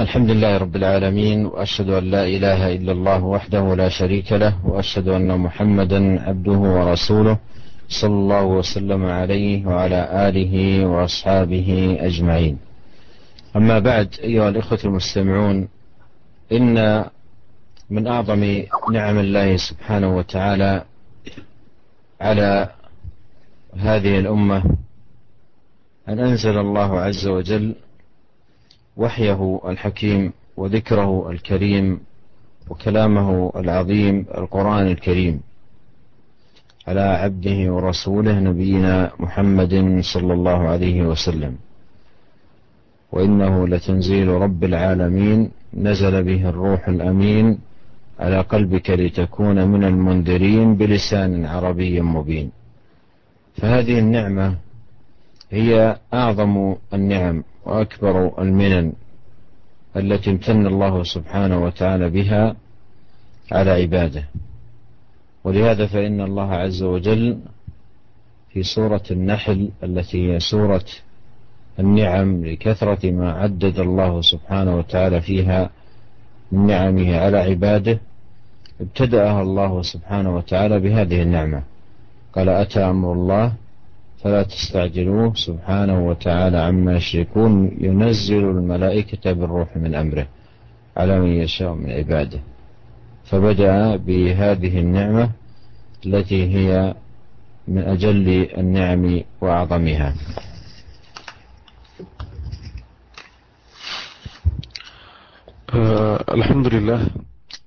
الحمد لله رب العالمين وأشهد أن لا إله إلا الله وحده لا شريك له وأشهد أن محمدا عبده ورسوله صلى الله وسلم عليه وعلى آله وأصحابه أجمعين. أما بعد أيها الإخوة المستمعون إن من أعظم نعم الله سبحانه وتعالى على هذه الأمة أن أنزل الله عز وجل وحيه الحكيم وذكره الكريم وكلامه العظيم القرآن الكريم. على عبده ورسوله نبينا محمد صلى الله عليه وسلم. وإنه لتنزيل رب العالمين نزل به الروح الأمين على قلبك لتكون من المنذرين بلسان عربي مبين. فهذه النعمة هي أعظم النعم وأكبر المنن التي امتن الله سبحانه وتعالى بها على عباده. ولهذا فإن الله عز وجل في سورة النحل التي هي سورة النعم لكثرة ما عدد الله سبحانه وتعالى فيها من نعمه على عباده ابتدأها الله سبحانه وتعالى بهذه النعمة. قال أتى أمر الله فلا تستعجلوه سبحانه وتعالى عما يشركون. ينزل الملائكة بالروح من أمره على من يشاء من عباده. فبدأ بهذه النعمة التي هي من أجل النعم وأعظمها. Alhamdulillah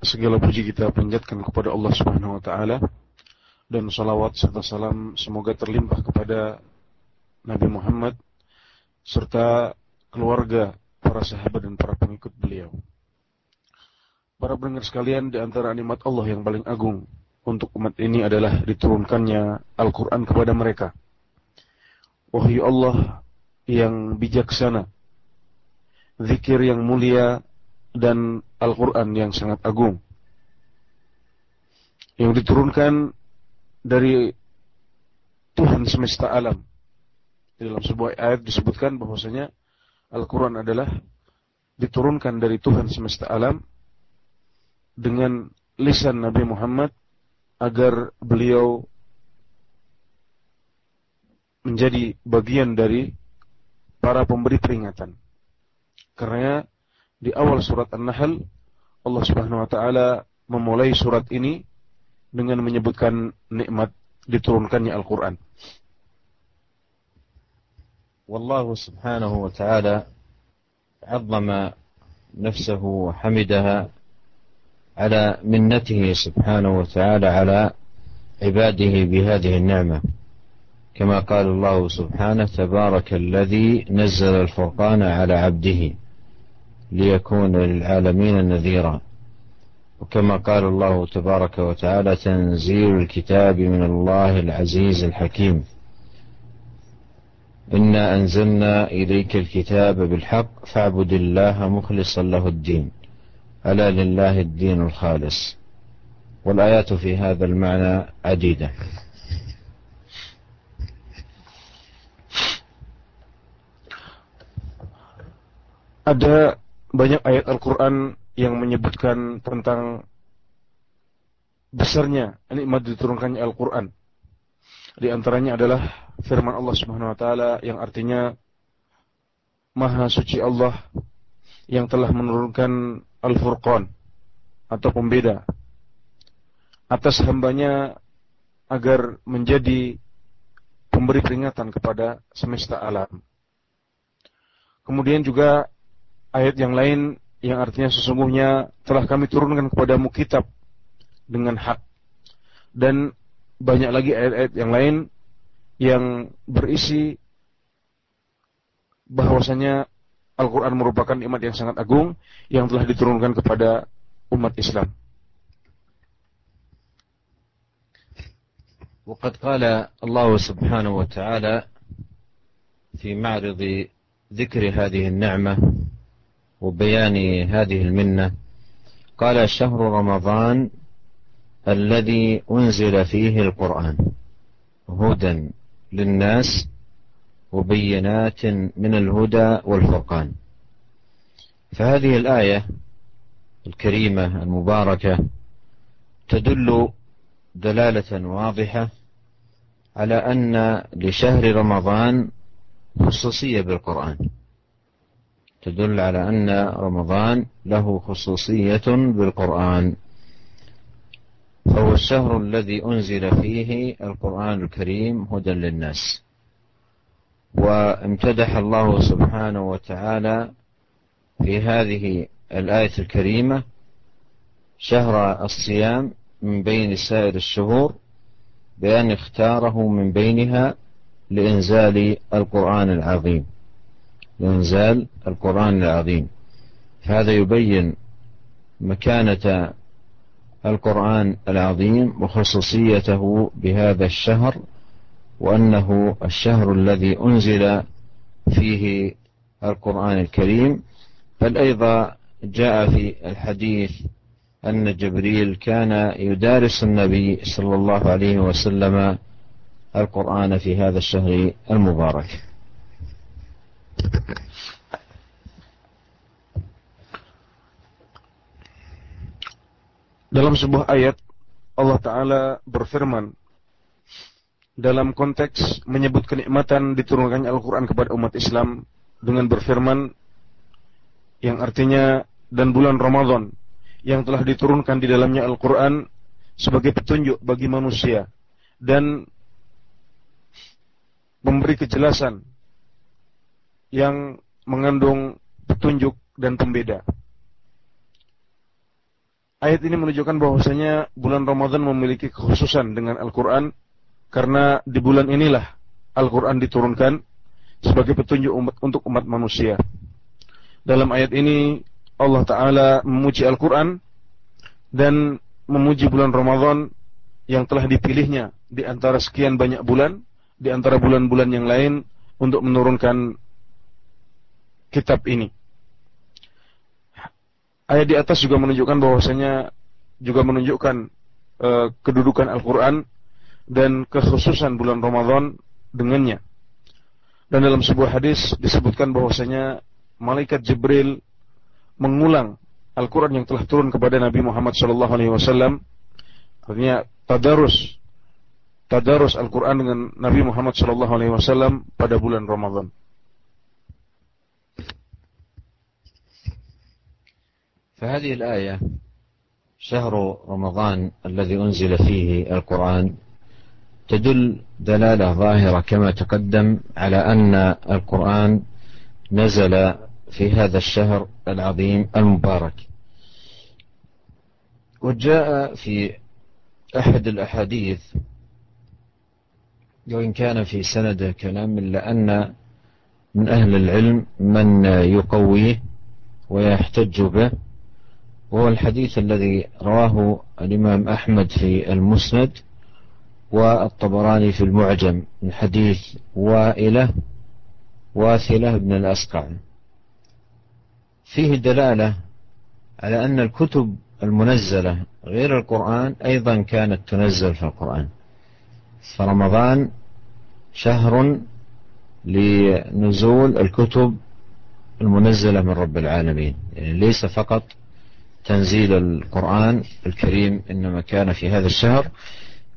segala puji kita panjatkan kepada Allah Subhanahu wa taala dan salawat serta salam semoga terlimpah kepada Nabi Muhammad serta keluarga, para sahabat dan para pengikut beliau. Para pendengar sekalian, di antara nikmat Allah yang paling agung untuk umat ini adalah diturunkannya Al-Quran kepada mereka. Wahyu Allah yang bijaksana, zikir yang mulia, dan Al-Quran yang sangat agung. Yang diturunkan dari Tuhan semesta alam. Dalam sebuah ayat disebutkan bahwasanya Al-Quran adalah diturunkan dari Tuhan semesta alam dengan lisan Nabi Muhammad agar beliau menjadi bagian dari para pemberi peringatan. Karena di awal surat An-Nahl Allah Subhanahu wa taala memulai surat ini dengan menyebutkan nikmat diturunkannya Al-Quran. والله سبحانه وتعالى عظم نفسه وحمدها على منته سبحانه وتعالى على عباده بهذه النعمه كما قال الله سبحانه تبارك الذي نزل الفرقان على عبده ليكون للعالمين نذيرا وكما قال الله تبارك وتعالى تنزيل الكتاب من الله العزيز الحكيم. إنا أنزلنا إليك الكتاب بالحق فاعبد الله مخلصا له الدين. ألا لله الدين الخالص. والآيات في هذا المعنى عديدة. Ada banyak ayat Al-Quran yang menyebutkan tentang besarnya nikmat diturunkannya Al-Quran. Di antaranya adalah firman Allah Subhanahu wa taala yang artinya Maha suci Allah yang telah menurunkan Al-Furqan atau pembeda atas hambanya agar menjadi pemberi peringatan kepada semesta alam. Kemudian juga ayat yang lain yang artinya sesungguhnya telah kami turunkan kepadamu kitab dengan hak. Dan banyak lagi ayat-ayat yang lain yang berisi bahwasanya Al-Quran merupakan nikmat yang sangat agung yang telah diturunkan kepada umat Islam. وقد قال الله سبحانه وتعالى في معرض ذكر هذه النعمه وبيان هذه المنة. قال شهر رمضان الذي أنزل فيه القرآن. هدى للناس وبينات من الهدى والفرقان. فهذه الآية الكريمة المباركة تدل دلالة واضحة على أن لشهر رمضان خصوصية بالقرآن. تدل على أن رمضان له خصوصية بالقرآن. فهو الشهر الذي أنزل فيه القرآن الكريم هدى للناس. وامتدح الله سبحانه وتعالى في هذه الآية الكريمة شهر الصيام من بين سائر الشهور بأن اختاره من بينها لإنزال القرآن العظيم. لإنزال القرآن العظيم. هذا يبين مكانة القرآن العظيم وخصوصيته بهذا الشهر وأنه الشهر الذي أنزل فيه القرآن الكريم. بل أيضا جاء في الحديث أن جبريل كان يدارس النبي صلى الله عليه وسلم القرآن في هذا الشهر المبارك. Dalam sebuah ayat Allah Ta'ala berfirman dalam konteks menyebut kenikmatan diturunkannya Al-Quran kepada umat Islam dengan berfirman yang artinya dan bulan Ramadan yang telah diturunkan di dalamnya Al-Quran sebagai petunjuk bagi manusia dan memberi kejelasan yang mengandung petunjuk dan pembeda. Ayat ini menunjukkan bahwasanya bulan Ramadan memiliki kekhususan dengan Al-Quran karena di bulan inilah Al-Quran diturunkan sebagai petunjuk umat, untuk umat manusia. Dalam ayat ini Allah Ta'ala memuji Al-Quran dan memuji bulan Ramadan yang telah dipilihnya di antara sekian banyak bulan, di antara bulan-bulan yang lain untuk menurunkan kitab ini. Ayat di atas juga menunjukkan bahwasanya juga menunjukkan uh, kedudukan Al-Quran dan kekhususan bulan Ramadan dengannya. Dan dalam sebuah hadis disebutkan bahwasanya malaikat Jibril mengulang Al-Quran yang telah turun kepada Nabi Muhammad SAW. Artinya tadarus tadarus Al-Quran dengan Nabi Muhammad SAW pada bulan Ramadan. فهذه الآية شهر رمضان الذي أنزل فيه القرآن تدل دلالة ظاهرة كما تقدم على أن القرآن نزل في هذا الشهر العظيم المبارك. وجاء في أحد الأحاديث وإن كان في سند كلام إلا أن من أهل العلم من يقويه ويحتج به وهو الحديث الذي رواه الإمام أحمد في المسند والطبراني في المعجم من حديث وائلة واثلة بن الأسقع. فيه دلالة على أن الكتب المنزلة غير القرآن أيضا كانت تنزل في القرآن. فرمضان شهر لنزول الكتب المنزلة من رب العالمين يعني ليس فقط تنزيل القرآن الكريم إنما كان في هذا الشهر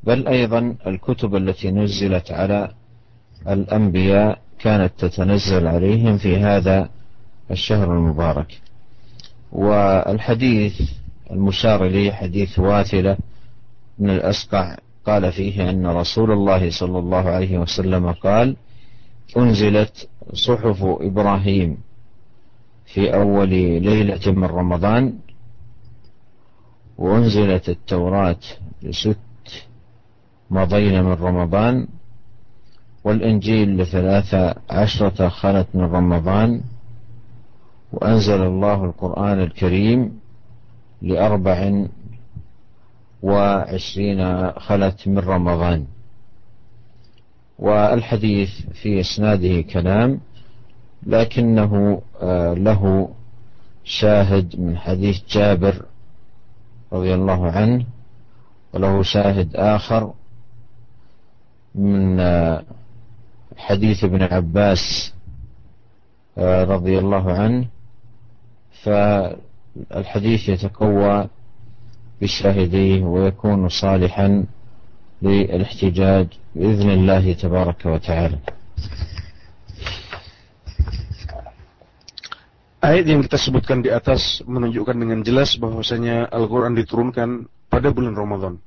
بل أيضا الكتب التي نزلت على الأنبياء كانت تتنزل عليهم في هذا الشهر المبارك. والحديث المشار إليه حديث واثلة من الأسقع قال فيه أن رسول الله صلى الله عليه وسلم قال أنزلت صحف إبراهيم في أول ليلة من رمضان وأنزلت التوراة لست مضين من رمضان والإنجيل لثلاثة عشرة خلت من رمضان وأنزل الله القرآن الكريم لأربع وعشرين خلت من رمضان. والحديث في إسناده كلام لكنه آه، له شاهد من حديث جابر رضي الله عنه وله شاهد آخر من حديث ابن عباس رضي الله عنه فالحديث يتقوى بشاهديه ويكون صالحا للاحتجاج بإذن الله تبارك وتعالى Ayat yang kita sebutkan di atas menunjukkan dengan jelas bahwasanya Al-Quran diturunkan pada bulan Ramadan.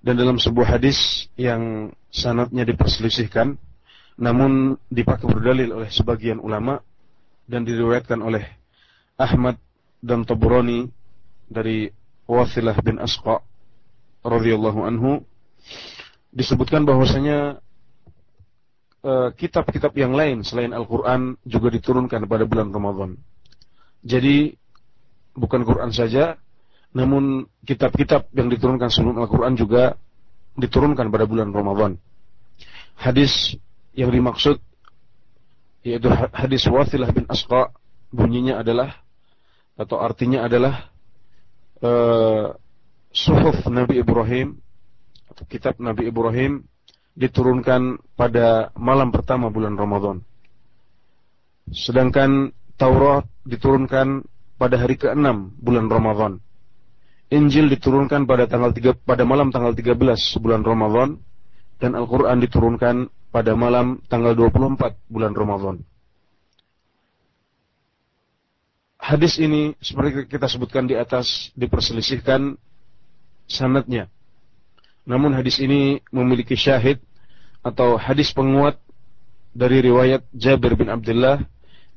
Dan dalam sebuah hadis yang sanatnya diperselisihkan, namun dipakai berdalil oleh sebagian ulama dan diriwayatkan oleh Ahmad dan Taburani dari Wathilah bin Asqa radhiyallahu anhu disebutkan bahwasanya kitab-kitab yang lain selain Al-Quran juga diturunkan pada bulan Ramadan. Jadi bukan Quran saja, namun kitab-kitab yang diturunkan sebelum Al-Quran juga diturunkan pada bulan Ramadan. Hadis yang dimaksud yaitu hadis Wathilah bin Asqa bunyinya adalah atau artinya adalah uh, suhuf Nabi Ibrahim atau kitab Nabi Ibrahim diturunkan pada malam pertama bulan Ramadan. Sedangkan Taurat diturunkan pada hari ke-6 bulan Ramadan. Injil diturunkan pada tanggal 3 pada malam tanggal 13 bulan Ramadan dan Al-Qur'an diturunkan pada malam tanggal 24 bulan Ramadan. Hadis ini seperti kita sebutkan di atas diperselisihkan sanatnya. Namun hadis ini memiliki syahid atau hadis penguat dari riwayat Jabir bin Abdullah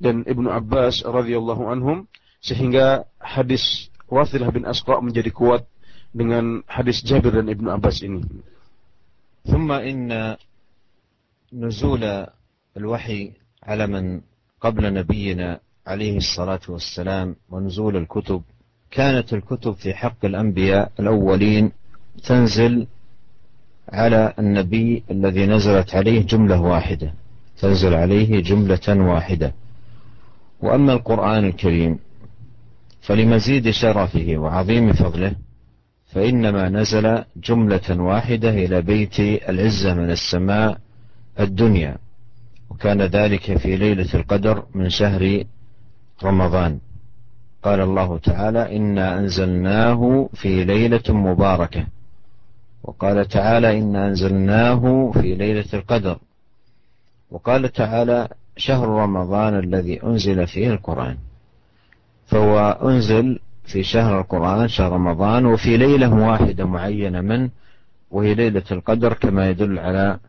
dan Ibnu Abbas radhiyallahu anhum sehingga hadis Wathilah bin Asqa menjadi kuat dengan hadis Jabir dan Ibnu Abbas ini. ثم إن نزول الوحي على من قبل نبينا عليه الصلاة والسلام ونزول الكتب كانت الكتب في حق الأنبياء الأولين تنزل على النبي الذي نزلت عليه جملة واحدة تنزل عليه جملة واحدة. وأما القرآن الكريم فلمزيد شرفه وعظيم فضله فإنما نزل جملة واحدة إلى بيت العزة من السماء الدنيا. وكان ذلك في ليلة القدر من شهر رمضان. قال الله تعالى إنا أنزلناه في ليلة مباركة. وقال تعالى إنا أنزلناه في ليلة القدر. وقال تعالى شهر رمضان الذي أنزل فيه القرآن. فهو أنزل في شهر القرآن شهر رمضان وفي ليلة واحدة معينة منه وهي ليلة القدر كما يدل على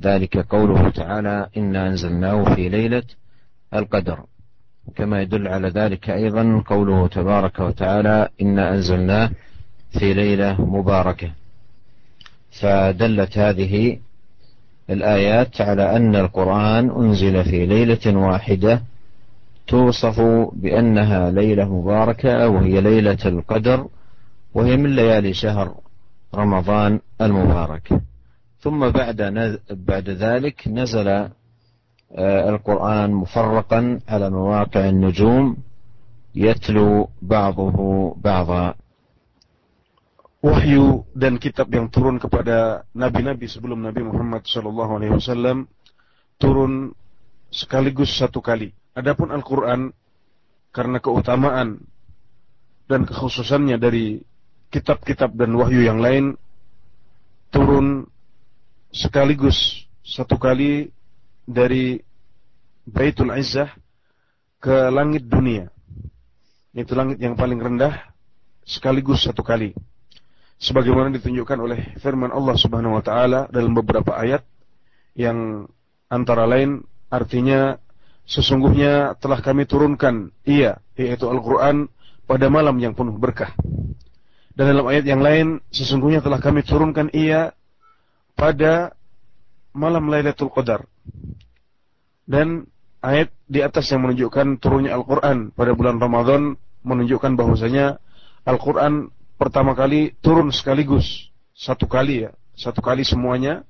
ذلك قوله تعالى إنا أنزلناه في ليلة القدر. كما يدل على ذلك أيضا قوله تبارك وتعالى إنا أنزلناه في ليلة مباركة. فدلت هذه الآيات على أن القرآن أنزل في ليلة واحدة توصف بأنها ليلة مباركة وهي ليلة القدر وهي من ليالي شهر رمضان المبارك. ثم بعد بعد ذلك نزل آه، القرآن مفرقا على مواقع النجوم يتلو بعضه بعضا wahyu dan kitab yang turun kepada nabi-nabi sebelum Nabi Muhammad SAW turun sekaligus satu kali. Adapun Al-Quran karena keutamaan dan kekhususannya dari kitab-kitab dan wahyu yang lain turun sekaligus satu kali dari Baitul Izzah ke langit dunia. Itu langit yang paling rendah sekaligus satu kali sebagaimana ditunjukkan oleh firman Allah Subhanahu wa taala dalam beberapa ayat yang antara lain artinya sesungguhnya telah kami turunkan ia yaitu Al-Qur'an pada malam yang penuh berkah. Dan dalam ayat yang lain sesungguhnya telah kami turunkan ia pada malam Lailatul Qadar. Dan ayat di atas yang menunjukkan turunnya Al-Qur'an pada bulan Ramadan menunjukkan bahwasanya Al-Qur'an pertama kali turun sekaligus satu kali ya, satu kali semuanya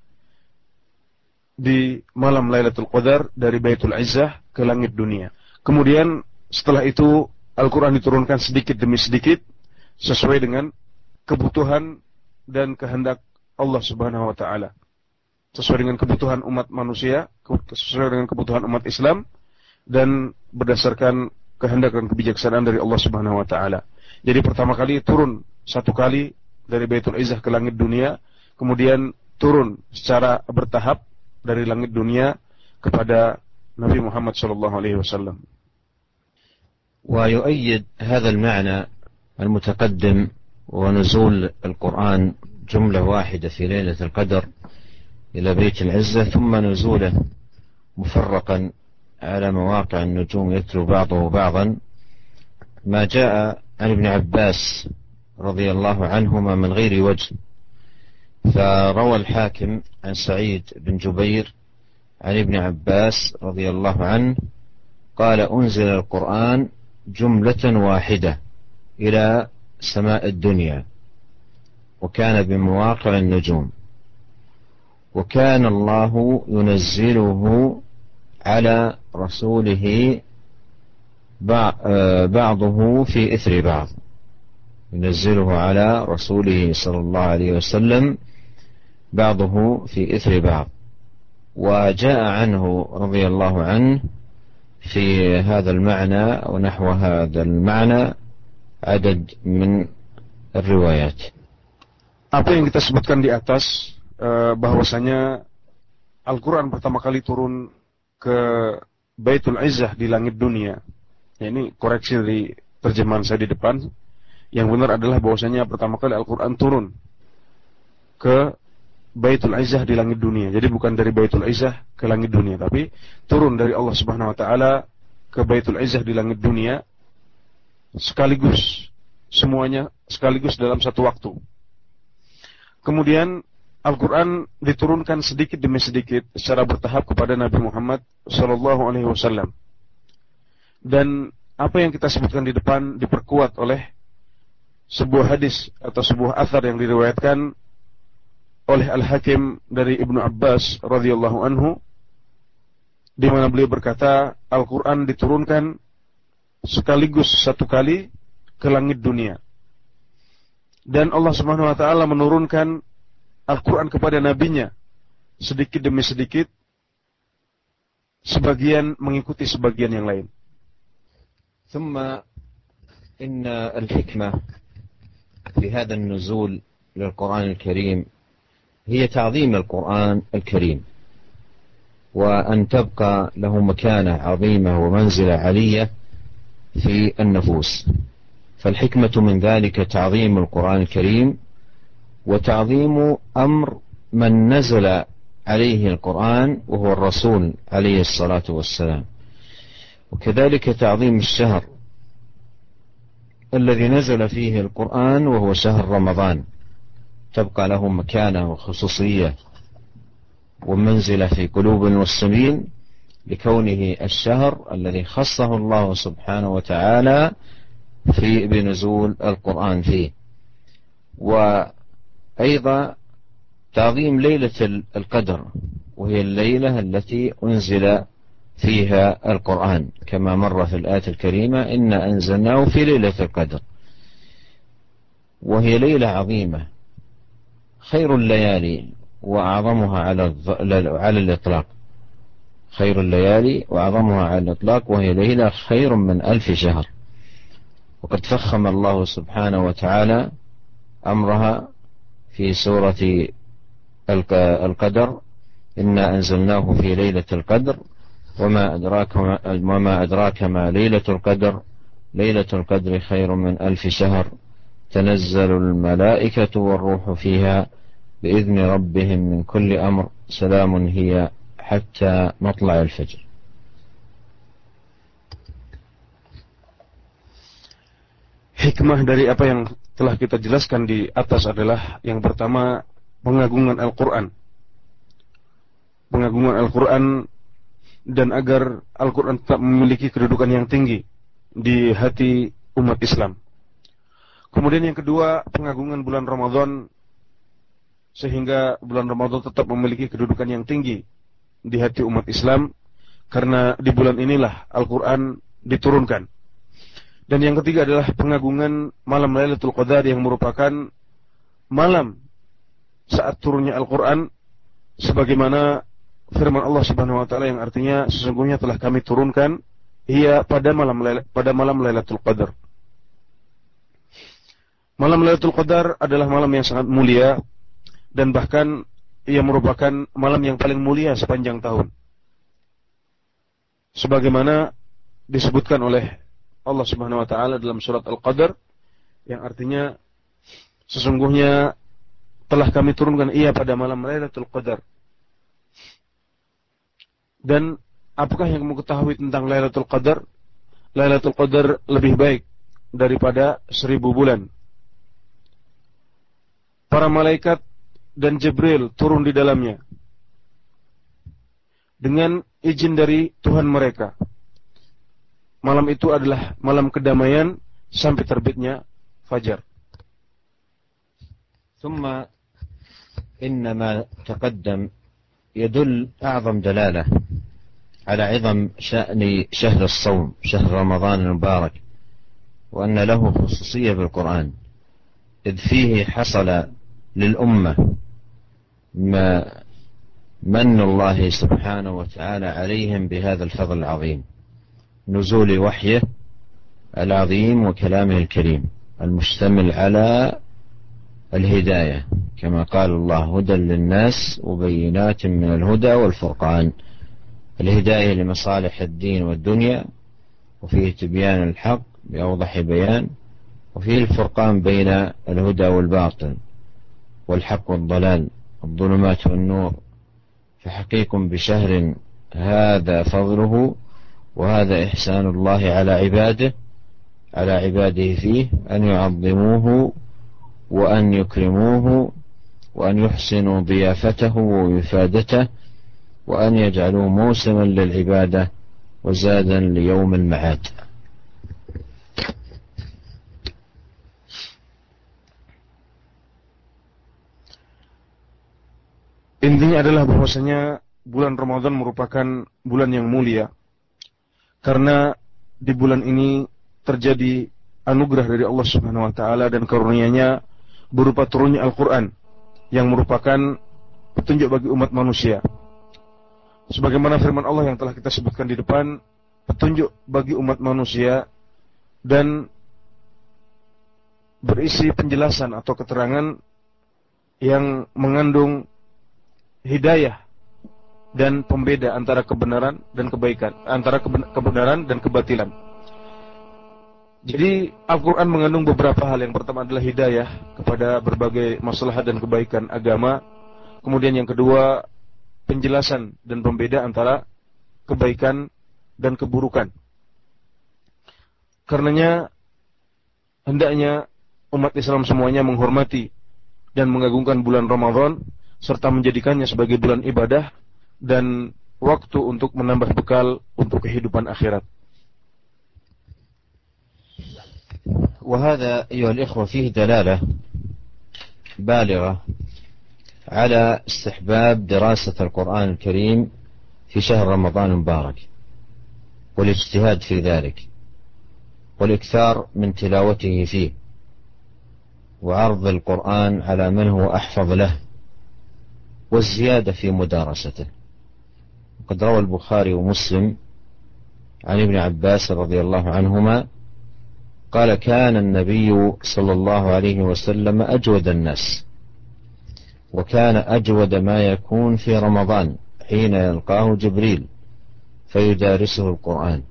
di malam Lailatul Qadar dari Baitul Izzah ke langit dunia. Kemudian setelah itu Al-Quran diturunkan sedikit demi sedikit sesuai dengan kebutuhan dan kehendak Allah Subhanahu wa taala. Sesuai dengan kebutuhan umat manusia, sesuai dengan kebutuhan umat Islam dan berdasarkan kehendak dan kebijaksanaan dari Allah Subhanahu wa taala. Jadi pertama kali turun satu kali dari Baitul Izzah ke langit dunia, kemudian turun secara bertahap dari langit dunia kepada Nabi Muhammad sallallahu alaihi wasallam. ويؤيد هذا المعنى المتقدم ونزول القرآن جملة واحدة في ليلة القدر إلى بيت العزة ثم نزوله مفرقا على مواقع النجوم يتلو بعضه بعضا ما جاء عن ابن عباس رضي الله عنهما من غير وجه. فروى الحاكم عن سعيد بن جبير عن ابن عباس رضي الله عنه قال أنزل القرآن جملة واحدة إلى سماء الدنيا وكان بمواقع النجوم وكان الله ينزله على رسوله بعضه في إثر بعض. ينزله على رسوله صلى الله عليه وسلم بعضه في إثر بعض وجاء عنه رضي الله عنه في هذا المعنى أو نحو هذا المعنى عدد من الروايات Apa yang kita sebutkan di atas eh, bahwasanya Al-Quran pertama kali turun ke Baitul Izzah di langit dunia. Ya, ini koreksi dari terjemahan saya di depan. Yang benar adalah bahwasanya pertama kali Al-Quran turun ke Baitul Izzah di langit dunia. Jadi bukan dari Baitul Izzah ke langit dunia, tapi turun dari Allah Subhanahu wa taala ke Baitul Izzah di langit dunia sekaligus semuanya sekaligus dalam satu waktu. Kemudian Al-Quran diturunkan sedikit demi sedikit secara bertahap kepada Nabi Muhammad Wasallam. Dan apa yang kita sebutkan di depan diperkuat oleh sebuah hadis atau sebuah athar yang diriwayatkan oleh Al-Hakim dari Ibnu Abbas radhiyallahu anhu di mana beliau berkata Al-Qur'an diturunkan sekaligus satu kali ke langit dunia. Dan Allah Subhanahu wa taala menurunkan Al-Qur'an kepada nabinya sedikit demi sedikit sebagian mengikuti sebagian yang lain. ثم إن الحكمة في هذا النزول للقرآن الكريم هي تعظيم القرآن الكريم وأن تبقى له مكانة عظيمة ومنزلة علية في النفوس. فالحكمة من ذلك تعظيم القرآن الكريم وتعظيم أمر من نزل عليه القرآن وهو الرسول عليه الصلاة والسلام. وكذلك تعظيم الشهر الذي نزل فيه القرآن وهو شهر رمضان. تبقى له مكانة وخصوصية ومنزلة في قلوب المسلمين لكونه الشهر الذي خصه الله سبحانه وتعالى في بنزول القرآن فيه. وأيضا تعظيم ليلة القدر وهي الليلة التي أنزل فيها القرآن. كما مر في الآية الكريمة إنا أنزلناه في ليلة القدر. وهي ليلة عظيمة. خير الليالي وأعظمها على على الإطلاق. خير الليالي وأعظمها على الإطلاق وهي ليلة خير من ألف شهر. وقد فخم الله سبحانه وتعالى أمرها في سورة القدر. إنا أنزلناه في ليلة القدر. وما أدراك وما أدراك ما ليلة القدر. ليلة القدر خير من ألف شهر. تنزل الملائكة والروح فيها بإذن ربهم من كل أمر. سلام هي حتى مطلع الفجر. Hikmah dari apa yang telah kita jelaskan di atas adalah yang pertama pengagungan Al-Quran. Pengagungan Al-Quran dan agar Al-Quran tetap memiliki kedudukan yang tinggi di hati umat Islam. Kemudian yang kedua, pengagungan bulan Ramadan sehingga bulan Ramadan tetap memiliki kedudukan yang tinggi di hati umat Islam karena di bulan inilah Al-Qur'an diturunkan. Dan yang ketiga adalah pengagungan malam Lailatul Qadar yang merupakan malam saat turunnya Al-Qur'an sebagaimana firman Allah Subhanahu wa taala yang artinya sesungguhnya telah kami turunkan ia pada malam pada malam Lailatul Qadar. Malam Lailatul Qadar adalah malam yang sangat mulia dan bahkan ia merupakan malam yang paling mulia sepanjang tahun. Sebagaimana disebutkan oleh Allah Subhanahu wa taala dalam surat Al-Qadar yang artinya sesungguhnya telah kami turunkan ia pada malam Lailatul Qadar. Dan apakah yang kamu ketahui tentang Lailatul Qadar? Lailatul Qadar lebih baik daripada seribu bulan. Para malaikat dan Jibril turun di dalamnya dengan izin dari Tuhan mereka. Malam itu adalah malam kedamaian sampai terbitnya fajar. ثم إن ما تقدم يدل أعظم دلالة على عظم شأن شهر الصوم شهر رمضان المبارك وأن له خصوصية بالقرآن إذ فيه حصل للأمة ما من الله سبحانه وتعالى عليهم بهذا الفضل العظيم نزول وحيه العظيم وكلامه الكريم المشتمل على الهداية. كما قال الله هدى للناس وبينات من الهدى والفرقان. الهداية لمصالح الدين والدنيا وفيه تبيان الحق بأوضح بيان وفيه الفرقان بين الهدى والباطل والحق والضلال الظلمات والنور. فحقيق بشهر هذا فضله وهذا إحسان الله على عباده على عباده فيه أن يعظموه وأن يكرموه وأن يحسنوا ضيافته ووفادته وأن يجعلوه موسما للعبادة وزادا ليوم المعاد Intinya adalah bahwasanya bulan Ramadan merupakan bulan yang mulia. Karena di bulan ini terjadi anugerah dari Allah Subhanahu wa taala dan karunia-Nya berupa turunnya Al-Qur'an yang merupakan petunjuk bagi umat manusia. Sebagaimana firman Allah yang telah kita sebutkan di depan, petunjuk bagi umat manusia dan berisi penjelasan atau keterangan yang mengandung hidayah dan pembeda antara kebenaran dan kebaikan, antara kebenaran dan kebatilan. Jadi Al-Quran mengandung beberapa hal. Yang pertama adalah hidayah kepada berbagai masalah dan kebaikan agama. Kemudian yang kedua penjelasan dan pembeda antara kebaikan dan keburukan. Karenanya hendaknya umat Islam semuanya menghormati dan mengagungkan bulan Ramadan serta menjadikannya sebagai bulan ibadah dan waktu untuk menambah bekal untuk kehidupan akhirat. وهذا أيها الإخوة فيه دلالة بالغة على استحباب دراسة القرآن الكريم في شهر رمضان المبارك والاجتهاد في ذلك والإكثار من تلاوته فيه وعرض القرآن على من هو أحفظ له والزيادة في مدارسته. وقد روى البخاري ومسلم عن ابن عباس رضي الله عنهما قال كان النبي صلى الله عليه وسلم أجود الناس وكان أجود ما يكون في رمضان حين يلقاه جبريل فيدارسه القرآن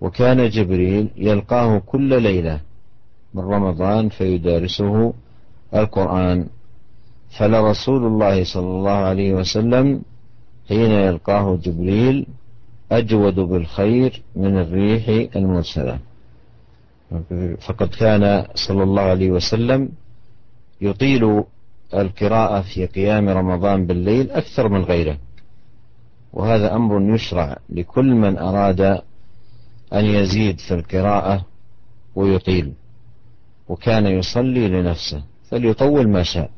وكان جبريل يلقاه كل ليلة من رمضان فيدارسه القرآن فلرسول الله صلى الله عليه وسلم حين يلقاه جبريل أجود بالخير من الريح المرسلة. فقد كان صلى الله عليه وسلم يطيل القراءة في قيام رمضان بالليل أكثر من غيره. وهذا أمر يشرع لكل من أراد أن يزيد في القراءة ويطيل وكان يصلي لنفسه فليطول ما شاء.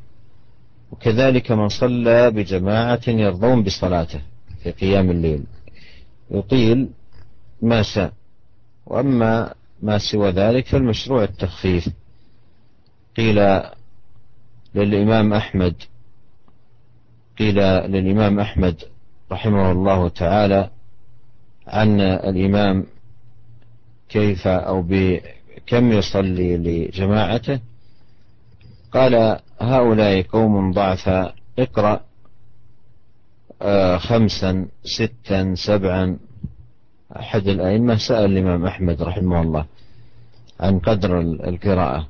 وكذلك من صلى بجماعة يرضون بصلاته في قيام الليل يطيل ما شاء. وأما ما سوى ذلك فالمشروع التخفيف. قيل للإمام أحمد قيل للإمام أحمد رحمه الله تعالى عن الإمام كيف أو بكم يصلي لجماعته؟ قال هؤلاء قوم ضعفاء اقرأ آه، خمسا ستا سبعا أحد الأئمة سأل الإمام أحمد رحمه الله عن قدر القراءة.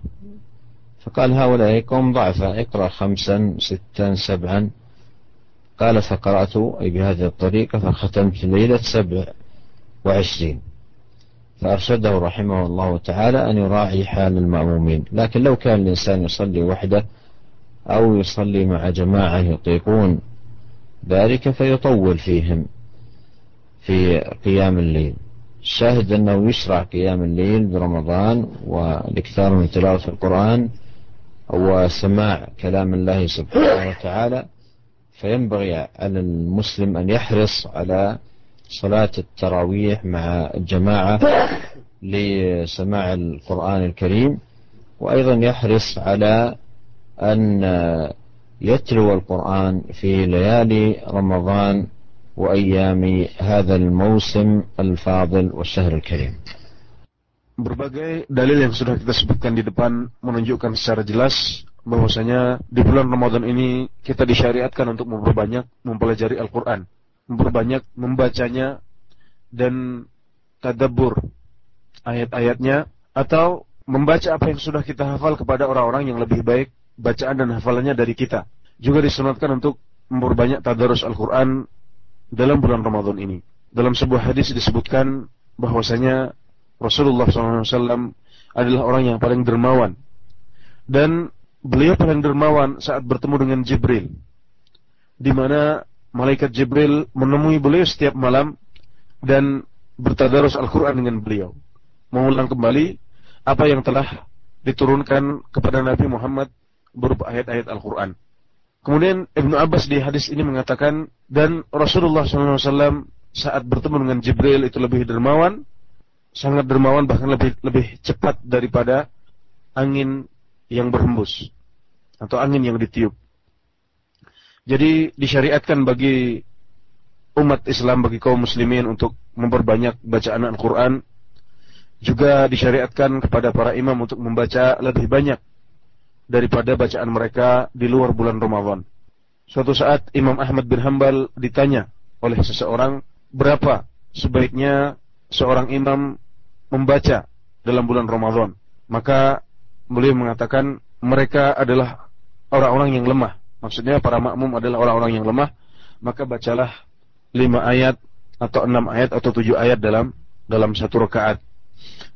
فقال هؤلاء قوم ضعفاء اقرأ خمسا ستا سبعا. قال فقرأت أي بهذه الطريقة فختمت ليلة سبع وعشرين. فأرشده رحمه الله تعالى أن يراعي حال المأمومين. لكن لو كان الإنسان يصلي وحده أو يصلي مع جماعة يطيقون ذلك فيطول فيهم. في قيام الليل. الشاهد أنه يشرع قيام الليل برمضان والإكثار من تلاوة القرآن وسماع كلام الله سبحانه وتعالى فينبغي على المسلم أن يحرص على صلاة التراويح مع الجماعة لسماع القرآن الكريم وأيضا يحرص على أن يتلو القرآن في ليالي رمضان وأيام هذا الموسم الفاضل والشهر الكريم Berbagai dalil yang sudah kita sebutkan di depan menunjukkan secara jelas bahwasanya di bulan Ramadan ini kita disyariatkan untuk memperbanyak mempelajari Al-Quran, memperbanyak membacanya dan tadabbur ayat-ayatnya atau membaca apa yang sudah kita hafal kepada orang-orang yang lebih baik bacaan dan hafalannya dari kita. Juga disunatkan untuk memperbanyak tadarus Al-Quran dalam bulan Ramadan ini. Dalam sebuah hadis disebutkan bahwasanya Rasulullah SAW adalah orang yang paling dermawan. Dan beliau paling dermawan saat bertemu dengan Jibril. Di mana malaikat Jibril menemui beliau setiap malam dan bertadarus Al-Quran dengan beliau. Mengulang kembali apa yang telah diturunkan kepada Nabi Muhammad berupa ayat-ayat Al-Quran. Kemudian Ibnu Abbas di hadis ini mengatakan dan Rasulullah SAW saat bertemu dengan Jibril itu lebih dermawan sangat dermawan bahkan lebih lebih cepat daripada angin yang berhembus atau angin yang ditiup. Jadi disyariatkan bagi umat Islam bagi kaum muslimin untuk memperbanyak bacaan Al-Qur'an juga disyariatkan kepada para imam untuk membaca lebih banyak daripada bacaan mereka di luar bulan Ramadan. Suatu saat Imam Ahmad bin Hambal ditanya oleh seseorang berapa sebaiknya seorang imam membaca dalam bulan Ramadan. Maka beliau mengatakan mereka adalah orang-orang yang lemah. Maksudnya para makmum adalah orang-orang yang lemah. Maka bacalah lima ayat atau enam ayat atau tujuh ayat dalam dalam satu rakaat.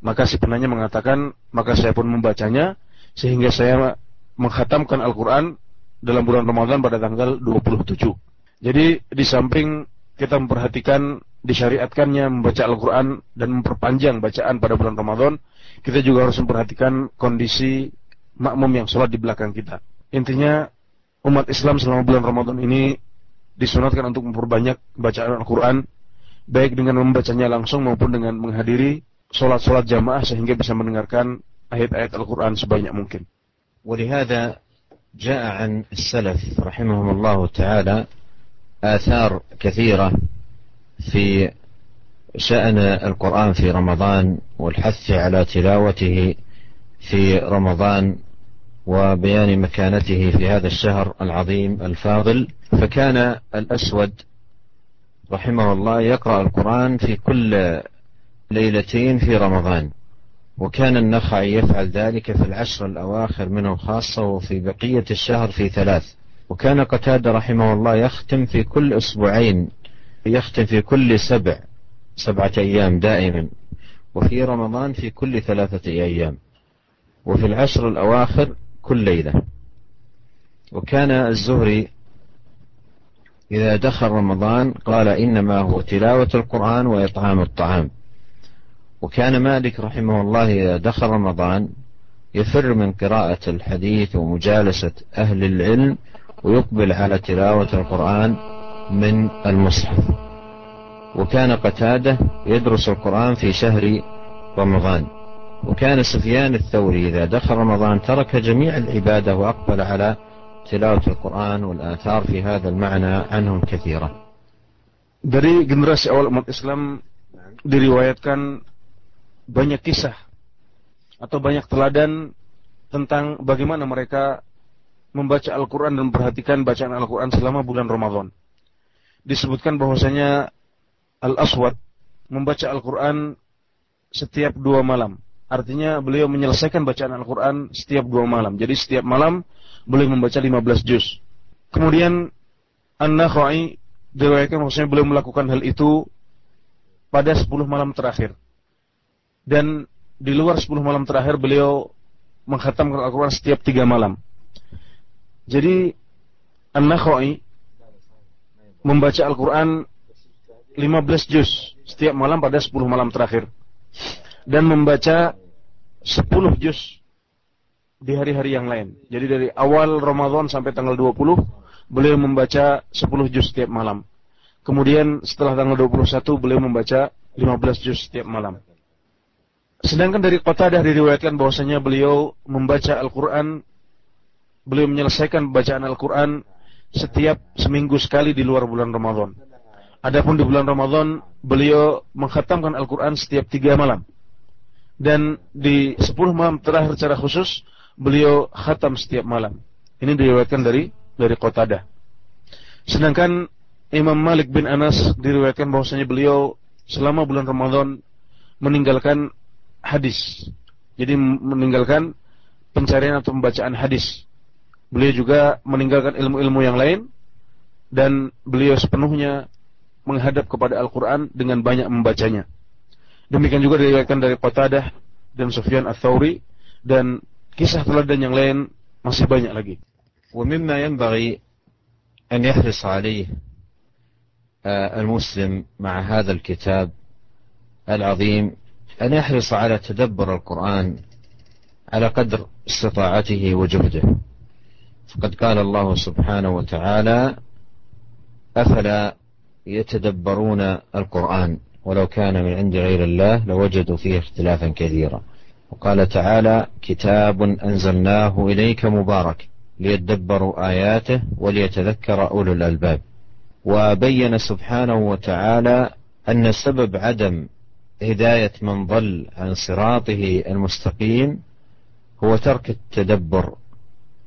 Maka si penanya mengatakan, maka saya pun membacanya sehingga saya menghatamkan Al-Quran dalam bulan Ramadan pada tanggal 27. Jadi di samping kita memperhatikan disyariatkannya membaca Al-Quran dan memperpanjang bacaan pada bulan Ramadan, kita juga harus memperhatikan kondisi makmum yang sholat di belakang kita. Intinya, umat Islam selama bulan Ramadan ini disunatkan untuk memperbanyak bacaan Al-Quran, baik dengan membacanya langsung maupun dengan menghadiri sholat-sholat jamaah sehingga bisa mendengarkan ayat-ayat Al-Quran sebanyak mungkin. ولهذا جاء عن السلف رحمهم الله تعالى آثار كثيرة في شأن القرآن في رمضان والحث على تلاوته في رمضان وبيان مكانته في هذا الشهر العظيم الفاضل. فكان الأسود رحمه الله يقرأ القرآن في كل ليلتين في رمضان. وكان النخعي يفعل ذلك في العشر الأواخر منه خاصة وفي بقية الشهر في ثلاث. وكان قتادة رحمه الله يختم في كل أسبوعين يختم في كل سبع سبعة أيام دائما وفي رمضان في كل ثلاثة أيام وفي العشر الأواخر كل ليلة. وكان الزهري إذا دخل رمضان قال إنما هو تلاوة القرآن وإطعام الطعام. وكان مالك رحمه الله إذا دخل رمضان يفر من قراءة الحديث ومجالسة أهل العلم ويقبل على تلاوة القرآن من المصحف. وكان قتادة يدرس القرآن في شهر رمضان. وكان سفيان الثوري إذا دخل رمضان ترك جميع العبادة وأقبل على تلاوة القرآن والآثار في هذا المعنى عنهم كثيرة Dari generasi awal umat Islam diriwayatkan banyak kisah atau banyak teladan tentang bagaimana mereka membaca Al-Quran dan memperhatikan bacaan Al-Quran selama bulan Ramadan. Disebutkan bahwasanya Al-Aswad membaca Al-Quran setiap dua malam. Artinya beliau menyelesaikan bacaan Al-Quran setiap dua malam. Jadi setiap malam boleh membaca 15 juz. Kemudian An-Nakhai diriwayatkan bahwasanya beliau melakukan hal itu pada 10 malam terakhir. Dan di luar 10 malam terakhir beliau menghatamkan Al-Quran setiap tiga malam. Jadi An-Nakhai membaca Al-Quran 15 juz setiap malam pada 10 malam terakhir. Dan membaca 10 juz di hari-hari yang lain. Jadi dari awal Ramadan sampai tanggal 20, beliau membaca 10 juz setiap malam. Kemudian setelah tanggal 21, beliau membaca 15 juz setiap malam. Sedangkan dari Qatadah diriwayatkan bahwasanya beliau membaca Al-Quran, beliau menyelesaikan bacaan Al-Quran setiap seminggu sekali di luar bulan Ramadan. Adapun di bulan Ramadan, beliau menghatamkan Al-Quran setiap tiga malam. Dan di sepuluh malam terakhir secara khusus, beliau khatam setiap malam. Ini diriwayatkan dari dari Qatadah. Sedangkan Imam Malik bin Anas diriwayatkan bahwasanya beliau selama bulan Ramadan meninggalkan hadis. Jadi meninggalkan pencarian atau pembacaan hadis. Beliau juga meninggalkan ilmu-ilmu yang lain dan beliau sepenuhnya menghadap kepada Al-Quran dengan banyak membacanya. Demikian juga diriwayatkan dari Qatadah dan Sufyan Ats-Tsauri dan kisah teladan yang lain masih banyak lagi. ومما ينبغي أن يحرص عليه المسلم مع هذا الكتاب العظيم أن يحرص على تدبر القرآن على قدر استطاعته وجهده. فقد قال الله سبحانه وتعالى أفلا يتدبرون القرآن ولو كان من عند غير الله لوجدوا فيه اختلافا كثيرا. وقال تعالى كتاب أنزلناه إليك مبارك ليدبروا آياته وليتذكر أولو الألباب. وبين سبحانه وتعالى أن سبب عدم هداية من ضل عن صراطه المستقيم هو ترك التدبر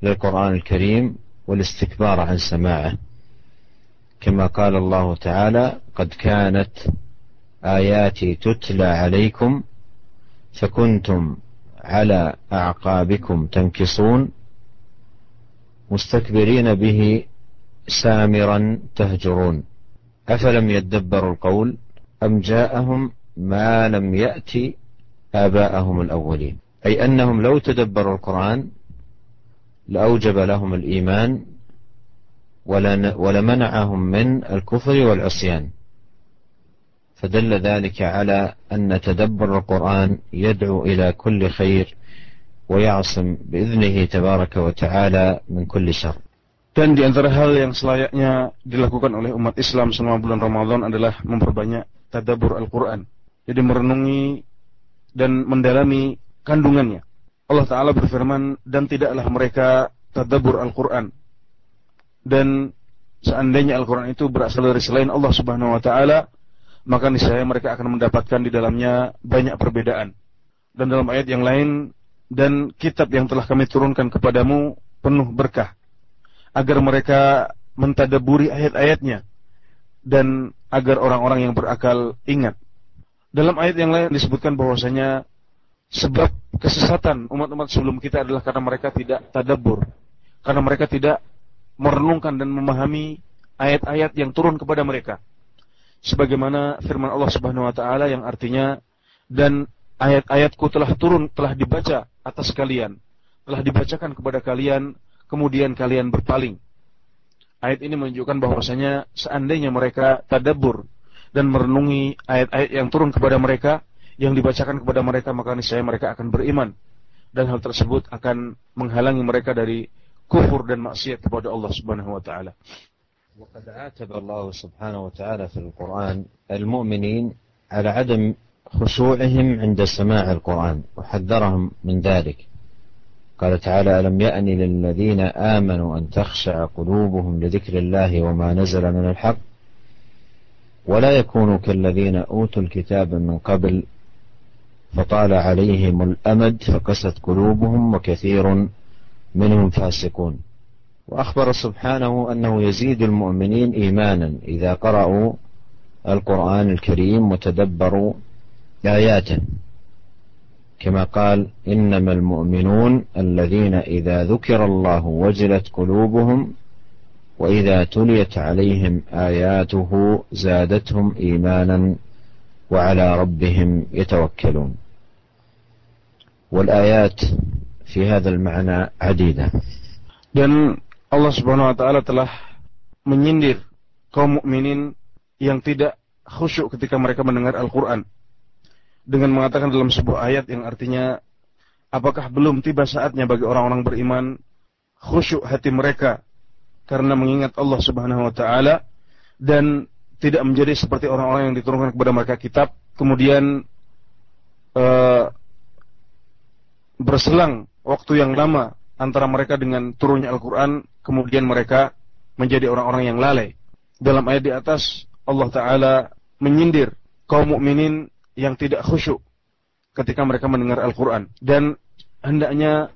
للقرآن الكريم والاستكبار عن سماعه. كما قال الله تعالى قد كانت آياتي تتلى عليكم فكنتم على أعقابكم تنكصون مستكبرين به سامرا تهجرون أفلم يدبروا القول أم جاءهم ما لم يأتي آباءهم الأولين. أي أنهم لو تدبروا القرآن لأوجب لهم الإيمان ولمنعهم من الكفر والعصيان. فدل ذلك على أن تدبر القرآن يدعو إلى كل خير ويعصم بإذنه تبارك وتعالى من كل شر. Dan di antara hal yang selayaknya dilakukan oleh umat Islam selama bulan Ramadan adalah memperbanyak tadabur Al-Quran. Jadi merenungi dan mendalami kandungannya. Allah Ta'ala berfirman, dan tidaklah mereka tadabur Al-Quran. Dan seandainya Al-Quran itu berasal dari selain Allah Subhanahu Wa Ta'ala, maka niscaya mereka akan mendapatkan di dalamnya banyak perbedaan. Dan dalam ayat yang lain, dan kitab yang telah kami turunkan kepadamu penuh berkah agar mereka mentadaburi ayat-ayatnya dan agar orang-orang yang berakal ingat. Dalam ayat yang lain disebutkan bahwasanya sebab kesesatan umat-umat sebelum kita adalah karena mereka tidak tadabur, karena mereka tidak merenungkan dan memahami ayat-ayat yang turun kepada mereka. Sebagaimana firman Allah Subhanahu wa taala yang artinya dan ayat-ayatku telah turun, telah dibaca atas kalian, telah dibacakan kepada kalian kemudian kalian berpaling. Ayat ini menunjukkan bahwasanya seandainya mereka tadabur dan merenungi ayat-ayat yang turun kepada mereka, yang dibacakan kepada mereka, maka niscaya mereka akan beriman. Dan hal tersebut akan menghalangi mereka dari kufur dan maksiat kepada Allah Subhanahu wa taala. وقد عاتب الله سبحانه وتعالى في القرآن المؤمنين على عدم خشوعهم عند سماع القرآن وحذرهم من ذلك قال تعالى ألم يأن للذين آمنوا أن تخشع قلوبهم لذكر الله وما نزل من الحق ولا يكونوا كالذين أوتوا الكتاب من قبل فطال عليهم الأمد فقست قلوبهم وكثير منهم فاسقون. وأخبر سبحانه أنه يزيد المؤمنين إيمانا إذا قرأوا القرآن الكريم وتدبروا آياته. كما قال إنما المؤمنون الذين إذا ذكر الله وجلت قلوبهم وإذا تليت عليهم آياته زادتهم إيمانا وعلى ربهم يتوكلون والآيات في هذا المعنى عديدة dan Allah Subhanahu wa taala telah menyindir kaum mukminin yang tidak khusyuk ketika mereka mendengar Al-Qur'an dengan mengatakan dalam sebuah ayat yang artinya apakah belum tiba saatnya bagi orang-orang beriman khusyuk hati mereka karena mengingat Allah Subhanahu wa taala dan tidak menjadi seperti orang-orang yang diturunkan kepada mereka kitab kemudian uh, berselang waktu yang lama antara mereka dengan turunnya Al-Quran, kemudian mereka menjadi orang-orang yang lalai. Dalam ayat di atas, Allah Ta'ala menyindir kaum mukminin yang tidak khusyuk ketika mereka mendengar Al-Quran. Dan hendaknya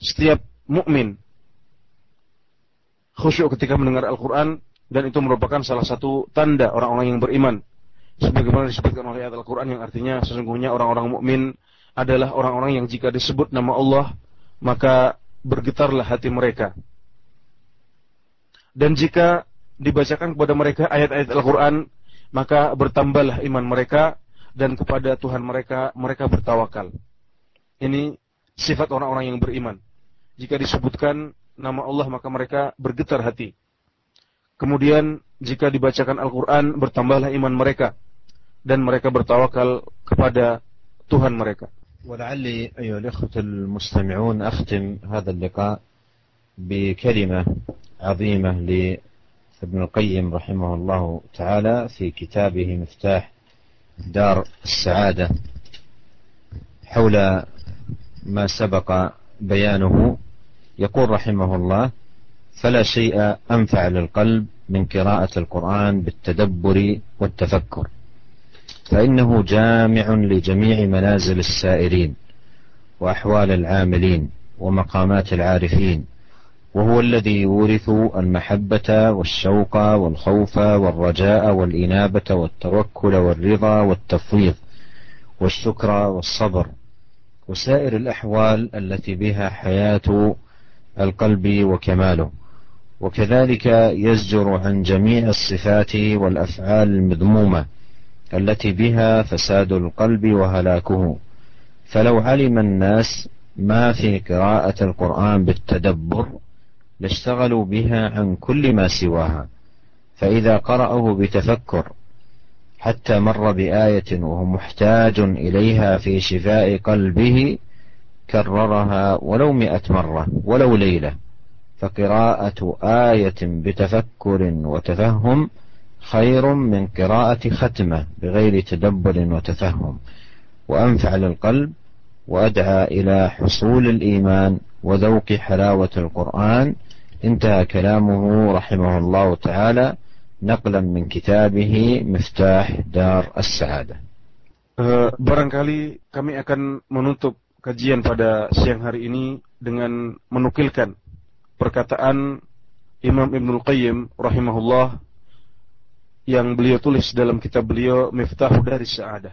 setiap mukmin khusyuk ketika mendengar Al-Quran, dan itu merupakan salah satu tanda orang-orang yang beriman. Sebagaimana disebutkan oleh ayat Al-Quran yang artinya sesungguhnya orang-orang mukmin adalah orang-orang yang jika disebut nama Allah maka bergetarlah hati mereka. Dan jika dibacakan kepada mereka ayat-ayat Al-Quran, maka bertambahlah iman mereka dan kepada Tuhan mereka mereka bertawakal. Ini sifat orang-orang yang beriman. Jika disebutkan nama Allah maka mereka bergetar hati. Kemudian jika dibacakan Al-Quran bertambahlah iman mereka dan mereka bertawakal kepada Tuhan mereka. ولعلي أيها الإخوة المستمعون أختم هذا اللقاء بكلمة عظيمة لابن القيم رحمه الله تعالى في كتابه مفتاح دار السعادة حول ما سبق بيانه يقول رحمه الله فلا شيء أنفع للقلب من قراءة القرآن بالتدبر والتفكر فإنه جامع لجميع منازل السائرين وأحوال العاملين ومقامات العارفين وهو الذي يورث المحبة والشوق والخوف والرجاء والإنابة والتوكل والرضا والتفويض والشكر والصبر وسائر الأحوال التي بها حياة القلب وكماله. وكذلك يزجر عن جميع الصفات والأفعال المذمومة التي بها فساد القلب وهلاكه. فلو علم الناس ما في قراءة القرآن بالتدبر لاشتغلوا بها عن كل ما سواها. فإذا قرأه بتفكر حتى مر بآية وهو محتاج إليها في شفاء قلبه كررها ولو مئة مرة ولو ليلة فقراءة آية بتفكر وتفهم خير من قراءة ختمة بغير تدبر وتفهم. وأنفع للقلب وأدعى إلى حصول الإيمان وذوق حلاوة القرآن. انتهى كلامه رحمه الله تعالى نقلا من كتابه مفتاح دار السعادة. Barangkali kami akan menutup kajian pada siang hari ini dengan menukilkan perkataan Imam Ibnul Qayyim rahimahullah yang beliau tulis dalam kitab beliau Miftahu dari Sa'adah.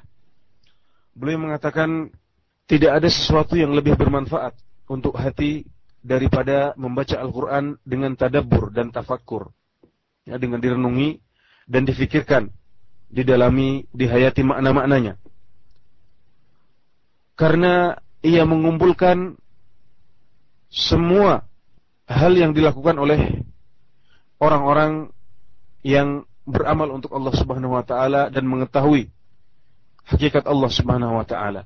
Beliau mengatakan tidak ada sesuatu yang lebih bermanfaat untuk hati daripada membaca Al-Quran dengan tadabbur dan tafakkur. Ya, dengan direnungi dan difikirkan, didalami, dihayati makna-maknanya. Karena ia mengumpulkan semua hal yang dilakukan oleh orang-orang yang beramal untuk Allah Subhanahu wa taala dan mengetahui hakikat Allah Subhanahu wa taala.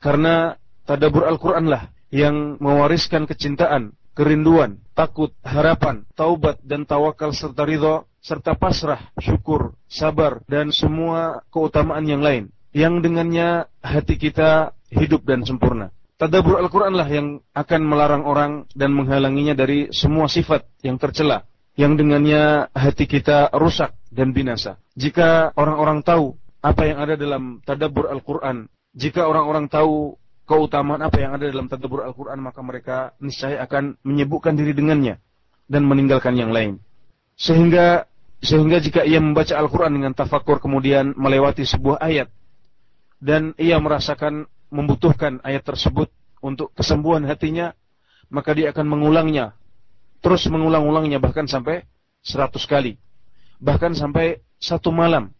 Karena tadabbur Al-Qur'an lah yang mewariskan kecintaan, kerinduan, takut, harapan, taubat dan tawakal serta ridho serta pasrah, syukur, sabar dan semua keutamaan yang lain yang dengannya hati kita hidup dan sempurna. Tadabbur Al-Qur'an lah yang akan melarang orang dan menghalanginya dari semua sifat yang tercela yang dengannya hati kita rusak dan binasa. Jika orang-orang tahu apa yang ada dalam tadabbur Al-Quran, jika orang-orang tahu keutamaan apa yang ada dalam tadabbur Al-Quran, maka mereka niscaya akan menyibukkan diri dengannya dan meninggalkan yang lain. Sehingga sehingga jika ia membaca Al-Quran dengan tafakur kemudian melewati sebuah ayat dan ia merasakan membutuhkan ayat tersebut untuk kesembuhan hatinya, maka dia akan mengulangnya, terus mengulang-ulangnya bahkan sampai seratus kali, bahkan sampai satu malam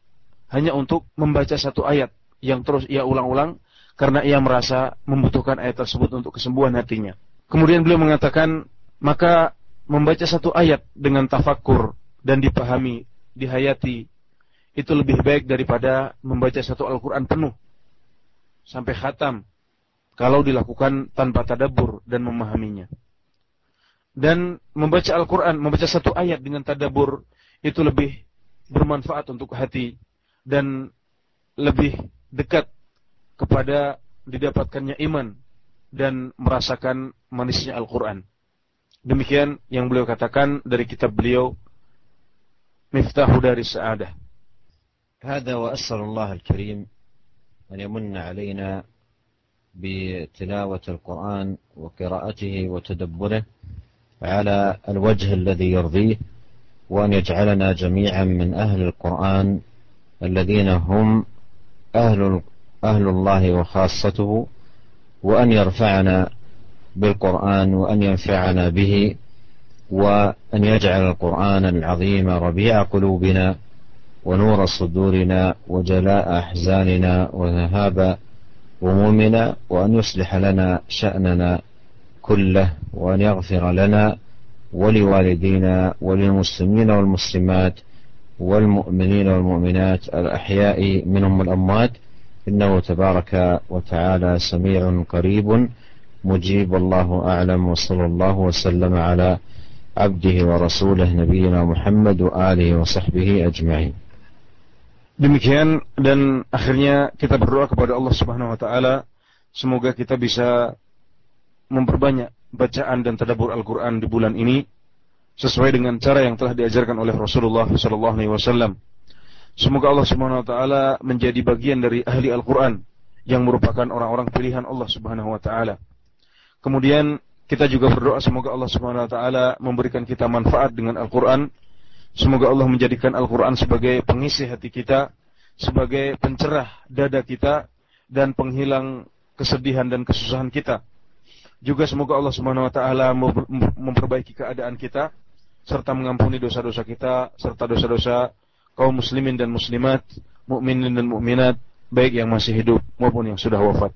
hanya untuk membaca satu ayat yang terus ia ulang-ulang karena ia merasa membutuhkan ayat tersebut untuk kesembuhan hatinya. Kemudian beliau mengatakan, maka membaca satu ayat dengan tafakur dan dipahami, dihayati, itu lebih baik daripada membaca satu Al-Quran penuh sampai khatam kalau dilakukan tanpa tadabur dan memahaminya. Dan membaca Al-Quran, membaca satu ayat dengan tadabur itu lebih bermanfaat untuk hati dan lebih dekat kepada didapatkannya iman dan merasakan manisnya Al-Quran. Demikian yang beliau katakan dari kitab beliau Miftahu dari Sa'adah. هذا وأسأل الله الكريم أن يمن علينا بتلاوة القرآن وقراءته وتدبره على الوجه الذي يرضيه وأن يجعلنا جميعا من أهل القرآن الذين هم أهل أهل الله وخاصته وأن يرفعنا بالقرآن وأن ينفعنا به وأن يجعل القرآن العظيم ربيع قلوبنا ونور صدورنا وجلاء أحزاننا وذهاب همومنا وأن يصلح لنا شأننا كله وأن يغفر لنا ولوالدينا وللمسلمين والمسلمات والمؤمنين والمؤمنات الأحياء منهم الأموات إنه تبارك وتعالى سميع قريب مجيب. الله أعلم. وصلى الله وسلم على عبده ورسوله نبينا محمد وآله وصحبه أجمعين. Demikian dan akhirnya kita berdoa kepada Allah Subhanahu wa taala semoga kita bisa memperbanyak bacaan dan tadabbur Al-Qur'an di bulan ini sesuai dengan cara yang telah diajarkan oleh Rasulullah sallallahu alaihi wasallam. Semoga Allah Subhanahu wa taala menjadi bagian dari ahli Al-Qur'an yang merupakan orang-orang pilihan Allah Subhanahu wa taala. Kemudian kita juga berdoa semoga Allah Subhanahu wa taala memberikan kita manfaat dengan Al-Qur'an. Semoga Allah menjadikan Al-Qur'an sebagai pengisi hati kita, sebagai pencerah dada kita dan penghilang kesedihan dan kesusahan kita. Juga semoga Allah Subhanahu wa taala memperbaiki keadaan kita serta mengampuni dosa-dosa kita serta dosa-dosa kaum muslimin dan muslimat, mukminin dan mukminat, baik yang masih hidup maupun yang sudah wafat.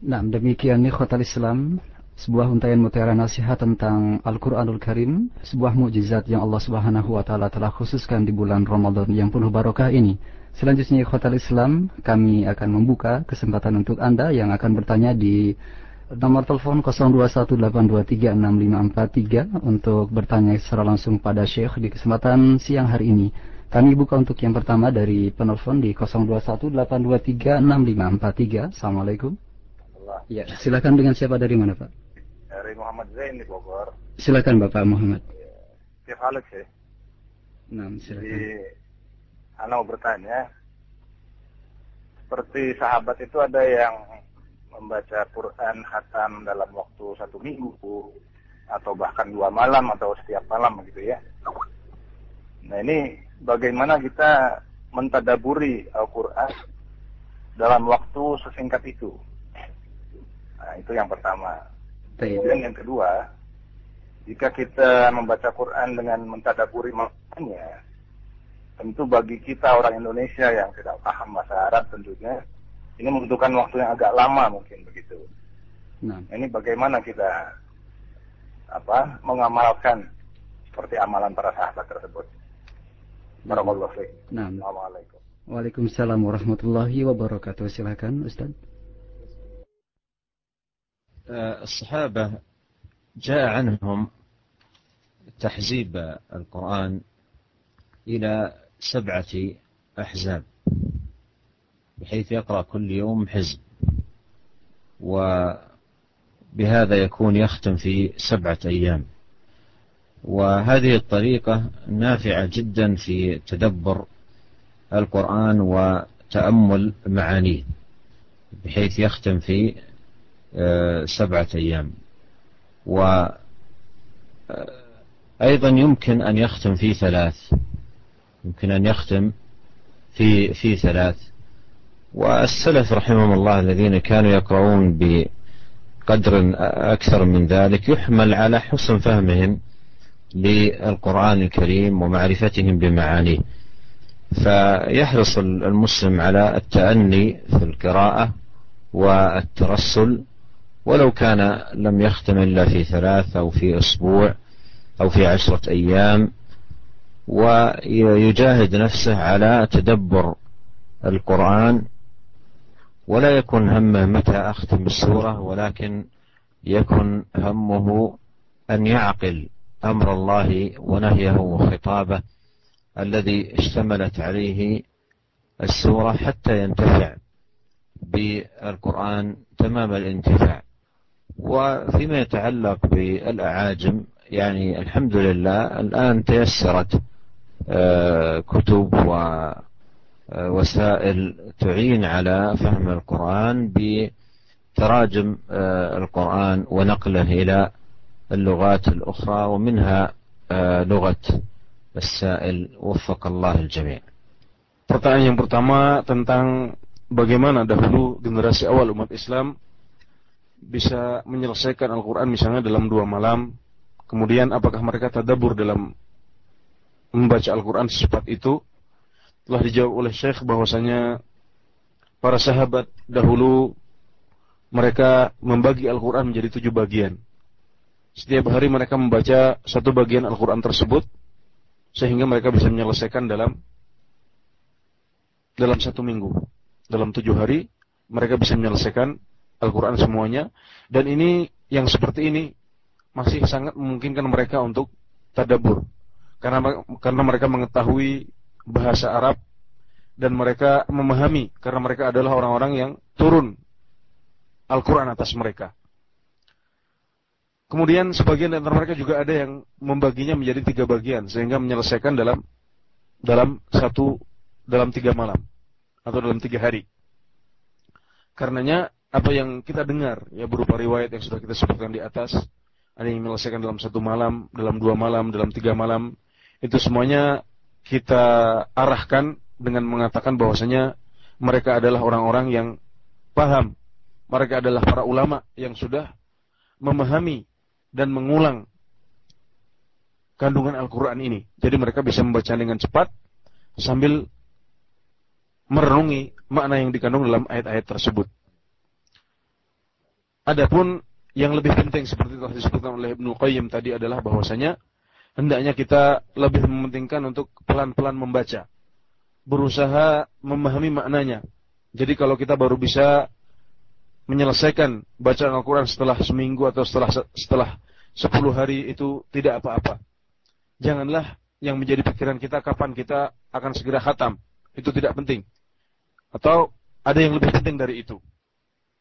Nah, demikian nih Islam sebuah untayan mutiara nasihat tentang Al-Quranul Karim, sebuah mukjizat yang Allah Subhanahu wa Ta'ala telah khususkan di bulan Ramadan yang penuh barokah ini. Selanjutnya, Khotal Islam, kami akan membuka kesempatan untuk Anda yang akan bertanya di nomor telepon 0218236543 untuk bertanya secara langsung pada Syekh di kesempatan siang hari ini. Kami buka untuk yang pertama dari penelpon di 0218236543. Assalamualaikum. Ya, silakan dengan siapa dari mana Pak? Dari Muhammad Zain di Bogor. Silakan Bapak Muhammad. Chef Alex ya. Nah, silakan. Jadi, mau bertanya, seperti sahabat itu ada yang membaca Quran hatam dalam waktu satu minggu atau bahkan dua malam atau setiap malam gitu ya. Nah ini bagaimana kita mentadaburi Al-Quran dalam waktu sesingkat itu. Nah itu yang pertama. Kemudian yang kedua, jika kita membaca Quran dengan mentadaburi maknanya, tentu bagi kita orang Indonesia yang tidak paham bahasa Arab tentunya, ini membutuhkan waktu yang agak lama mungkin begitu. Nah. Ini bagaimana kita apa mengamalkan seperti amalan para sahabat tersebut. Barakallahu fiik. Nah. Assalamualaikum. Waalaikumsalam warahmatullahi wabarakatuh. Silakan Ustaz. الصحابة جاء عنهم تحزيب القرآن إلى سبعة أحزاب بحيث يقرأ كل يوم حزب وبهذا يكون يختم في سبعة أيام. وهذه الطريقة نافعة جدا في تدبر القرآن وتأمل معانيه بحيث يختم في آه، سبعة أيام. وأيضا آه، يمكن أن يختم في ثلاث. يمكن أن يختم في في ثلاث. والسلف رحمهم الله الذين كانوا يقرؤون بقدر أكثر من ذلك يحمل على حسن فهمهم للقرآن الكريم ومعرفتهم بمعانيه. فيحرص المسلم على التأني في القراءة والترسل ولو كان لم يختم إلا في ثلاث أو في أسبوع أو في عشرة أيام ويجاهد نفسه على تدبر القرآن ولا يكن همه متى أختم السورة ولكن يكن همه أن يعقل أمر الله ونهيه وخطابه الذي اشتملت عليه السورة حتى ينتفع بالقرآن تمام الانتفاع. وفيما يتعلق بالأعاجم يعني الحمد لله الآن تيسرت آه، كتب ووسائل تعين على فهم القرآن بتراجم آه، القرآن ونقله إلى اللغات الأخرى ومنها آه، لغة السائل وفق الله الجميع. Pertanyaan yang pertama tentang bagaimana dahulu generasi awal umat Islam bisa menyelesaikan Al-Quran misalnya dalam dua malam. Kemudian apakah mereka tadabur dalam membaca Al-Quran secepat itu? Telah dijawab oleh Syekh bahwasanya para sahabat dahulu mereka membagi Al-Quran menjadi tujuh bagian. Setiap hari mereka membaca satu bagian Al-Quran tersebut sehingga mereka bisa menyelesaikan dalam dalam satu minggu. Dalam tujuh hari mereka bisa menyelesaikan Al-Quran semuanya dan ini yang seperti ini masih sangat memungkinkan mereka untuk tadabur karena karena mereka mengetahui bahasa Arab dan mereka memahami karena mereka adalah orang-orang yang turun Al-Quran atas mereka. Kemudian sebagian dari mereka juga ada yang membaginya menjadi tiga bagian sehingga menyelesaikan dalam dalam satu dalam tiga malam atau dalam tiga hari. Karenanya apa yang kita dengar ya berupa riwayat yang sudah kita sebutkan di atas ada yang menyelesaikan dalam satu malam, dalam dua malam, dalam tiga malam itu semuanya kita arahkan dengan mengatakan bahwasanya mereka adalah orang-orang yang paham, mereka adalah para ulama yang sudah memahami dan mengulang kandungan Al-Quran ini. Jadi mereka bisa membaca dengan cepat sambil merenungi makna yang dikandung dalam ayat-ayat tersebut. Adapun yang lebih penting seperti telah disebutkan oleh Ibnu Qayyim tadi adalah bahwasanya hendaknya kita lebih mementingkan untuk pelan-pelan membaca. Berusaha memahami maknanya. Jadi kalau kita baru bisa menyelesaikan bacaan Al-Quran setelah seminggu atau setelah setelah sepuluh hari itu tidak apa-apa. Janganlah yang menjadi pikiran kita kapan kita akan segera khatam. Itu tidak penting. Atau ada yang lebih penting dari itu.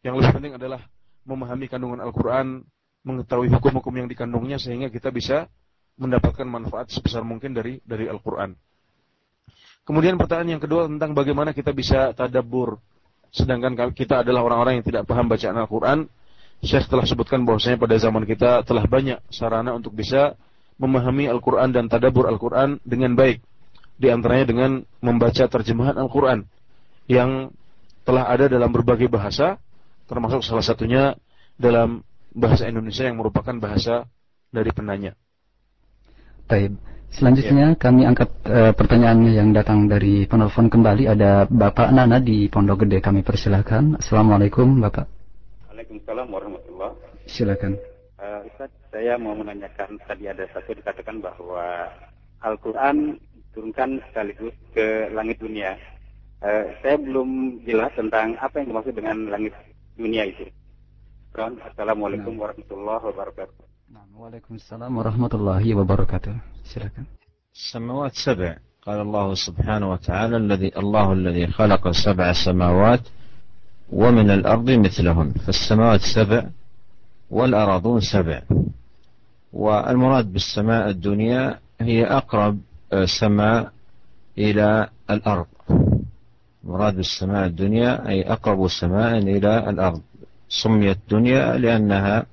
Yang lebih penting adalah memahami kandungan Al-Quran, mengetahui hukum-hukum yang dikandungnya sehingga kita bisa mendapatkan manfaat sebesar mungkin dari dari Al-Quran. Kemudian pertanyaan yang kedua tentang bagaimana kita bisa tadabbur Sedangkan kita adalah orang-orang yang tidak paham bacaan Al-Quran. Syekh telah sebutkan bahwasanya pada zaman kita telah banyak sarana untuk bisa memahami Al-Quran dan tadabur Al-Quran dengan baik. Di antaranya dengan membaca terjemahan Al-Quran yang telah ada dalam berbagai bahasa, termasuk salah satunya dalam bahasa Indonesia yang merupakan bahasa dari penanya. Taib. Selanjutnya ya. kami angkat uh, pertanyaan yang datang dari penelpon kembali ada Bapak Nana di Pondok Gede kami persilahkan. Assalamualaikum Bapak. Waalaikumsalam warahmatullah. Silakan. Uh, Ustaz, saya mau menanyakan tadi ada satu dikatakan bahwa Al-Quran turunkan sekaligus ke langit dunia. Uh, saya belum jelas tentang apa yang dimaksud dengan langit dunia itu. Assalamualaikum nah. warahmatullahi wabarakatuh. نعم وعليكم السلام ورحمة الله وبركاته سلكا السماوات سبع قال الله سبحانه وتعالى الذي الله الذي خلق سبع سماوات ومن الأرض مثلهن فالسماوات سبع والأراضون سبع والمراد بالسماء الدنيا هي أقرب سماء إلى الأرض مراد بالسماء الدنيا أي أقرب سماء إلى الأرض سميت دنيا لأنها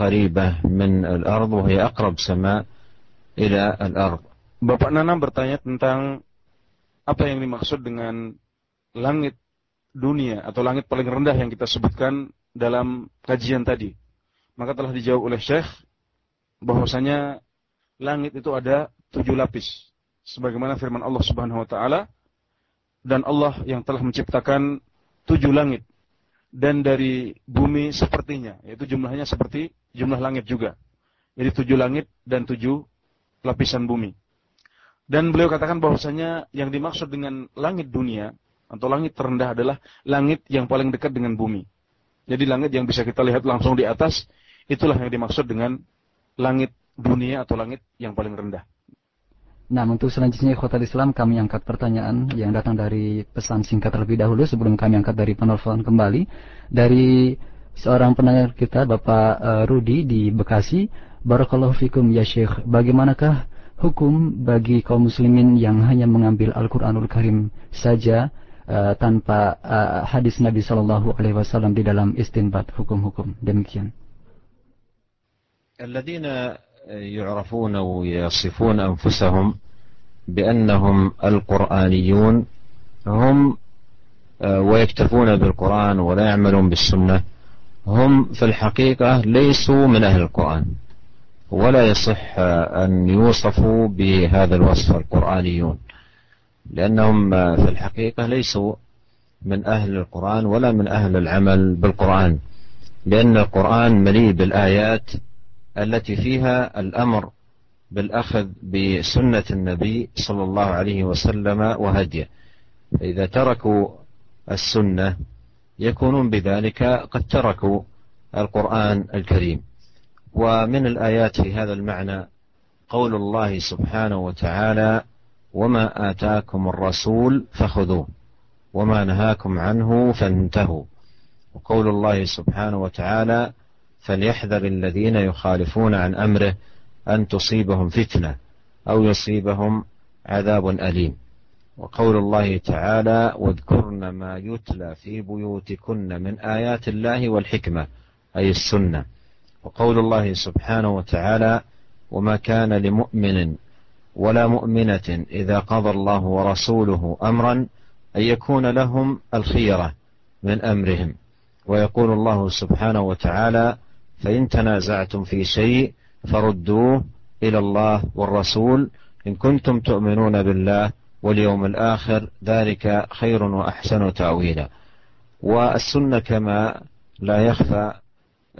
قريبة من الأرض وهي أقرب سماء إلى الأرض Bapak Nana bertanya tentang apa yang dimaksud dengan langit dunia atau langit paling rendah yang kita sebutkan dalam kajian tadi. Maka telah dijawab oleh Syekh bahwasanya langit itu ada tujuh lapis. Sebagaimana firman Allah Subhanahu wa taala dan Allah yang telah menciptakan tujuh langit dan dari bumi sepertinya, yaitu jumlahnya seperti jumlah langit juga. Jadi tujuh langit dan tujuh lapisan bumi. Dan beliau katakan bahwasanya yang dimaksud dengan langit dunia atau langit terendah adalah langit yang paling dekat dengan bumi. Jadi langit yang bisa kita lihat langsung di atas, itulah yang dimaksud dengan langit dunia atau langit yang paling rendah. Nah, untuk selanjutnya Khotel Islam kami angkat pertanyaan yang datang dari pesan singkat terlebih dahulu sebelum kami angkat dari penelpon kembali dari seorang pendengar kita Bapak uh, Rudi di Bekasi. Barakallahu fikum ya Syekh. Bagaimanakah hukum bagi kaum muslimin yang hanya mengambil Al-Qur'anul Karim saja uh, tanpa uh, hadis Nabi sallallahu alaihi wasallam di dalam istinbat hukum-hukum. Demikian. يعرفون ويصفون أنفسهم بأنهم القرآنيون هم آه، ويكتفون بالقرآن ولا يعملون بالسنة هم في الحقيقة ليسوا من أهل القرآن ولا يصح أن يوصفوا بهذا الوصف القرآنيون لأنهم في الحقيقة ليسوا من أهل القرآن ولا من أهل العمل بالقرآن لأن القرآن مليء بالآيات التي فيها الأمر بالأخذ بسنة النبي صلى الله عليه وسلم وهديه. فإذا تركوا السنة يكونون بذلك قد تركوا القرآن الكريم. ومن الآيات في هذا المعنى قول الله سبحانه وتعالى وما آتاكم الرسول فخذوه وما نهاكم عنه فانتهوا. وقول الله سبحانه وتعالى فليحذر الذين يخالفون عن أمره أن تصيبهم فتنة أو يصيبهم عذاب أليم. وقول الله تعالى واذكرن ما يتلى في بيوتكن من آيات الله والحكمة أي السنة. وقول الله سبحانه وتعالى وما كان لمؤمن ولا مؤمنة إذا قضى الله ورسوله أمرا أن يكون لهم الخيرة من أمرهم ويقول الله سبحانه وتعالى فإن تنازعتم في شيء فردوه إلى الله والرسول إن كنتم تؤمنون بالله واليوم الآخر ذلك خير وأحسن تأويلا. والسنة كما لا يخفى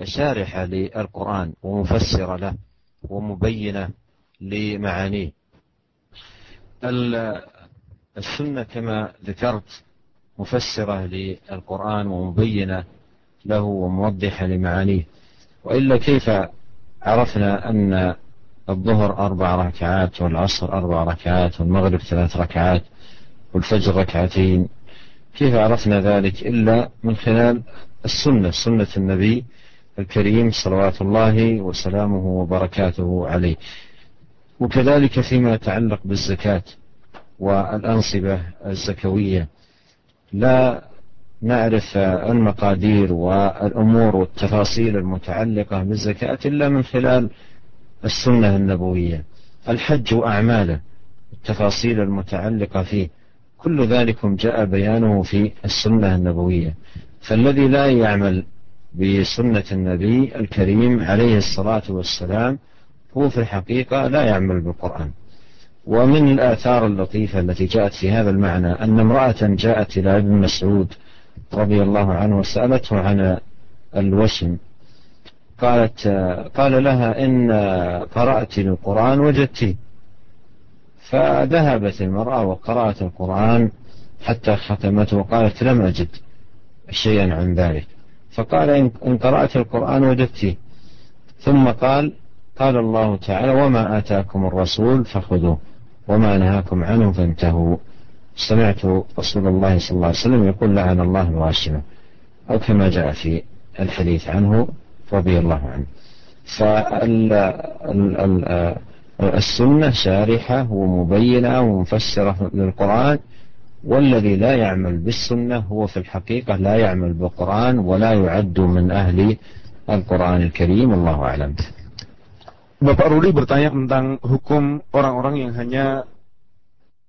شارحة للقرآن ومفسرة له ومبينة لمعانيه. السنة كما ذكرت مفسرة للقرآن ومبينة له وموضحة لمعانيه. وإلا كيف عرفنا أن الظهر أربع ركعات والعصر أربع ركعات والمغرب ثلاث ركعات والفجر ركعتين؟ كيف عرفنا ذلك إلا من خلال السنة سنة النبي الكريم صلوات الله وسلامه وبركاته عليه. وكذلك فيما يتعلق بالزكاة والأنصبة الزكوية. لا نعرف المقادير والأمور والتفاصيل المتعلقة بالزكاة إلا من خلال السنة النبوية. الحج وأعماله التفاصيل المتعلقة فيه. كل ذلك جاء بيانه في السنة النبوية. فالذي لا يعمل بسنة النبي الكريم عليه الصلاة والسلام هو في الحقيقة لا يعمل بالقرآن. ومن الآثار اللطيفة التي جاءت في هذا المعنى أن امرأة جاءت إلى ابن مسعود رضي الله عنه وسألته عن الوسم. قالت قال لها إن قرأت القرآن وجدتي فذهبت المرأة وقرأت القرآن حتى ختمته وقالت لم أجد شيئا عن ذلك. فقال إن قرأت القرآن وجدتي ثم قال قال الله تعالى وما آتاكم الرسول فخذوه وما نهاكم عنه فانتهوا. سمعت رسول الله صلى الله عليه وسلم يقول لعن الله الواشمة أو كما جاء في الحديث عنه رضي الله عنه. فالسنة شارحة ومبينة ومفسرة للقرآن والذي لا يعمل بالسنة هو في الحقيقة لا يعمل بالقرآن ولا يعد من أهل القرآن الكريم الله أعلم. Bapak Rudi bertanya tentang hukum orang-orang yang hanya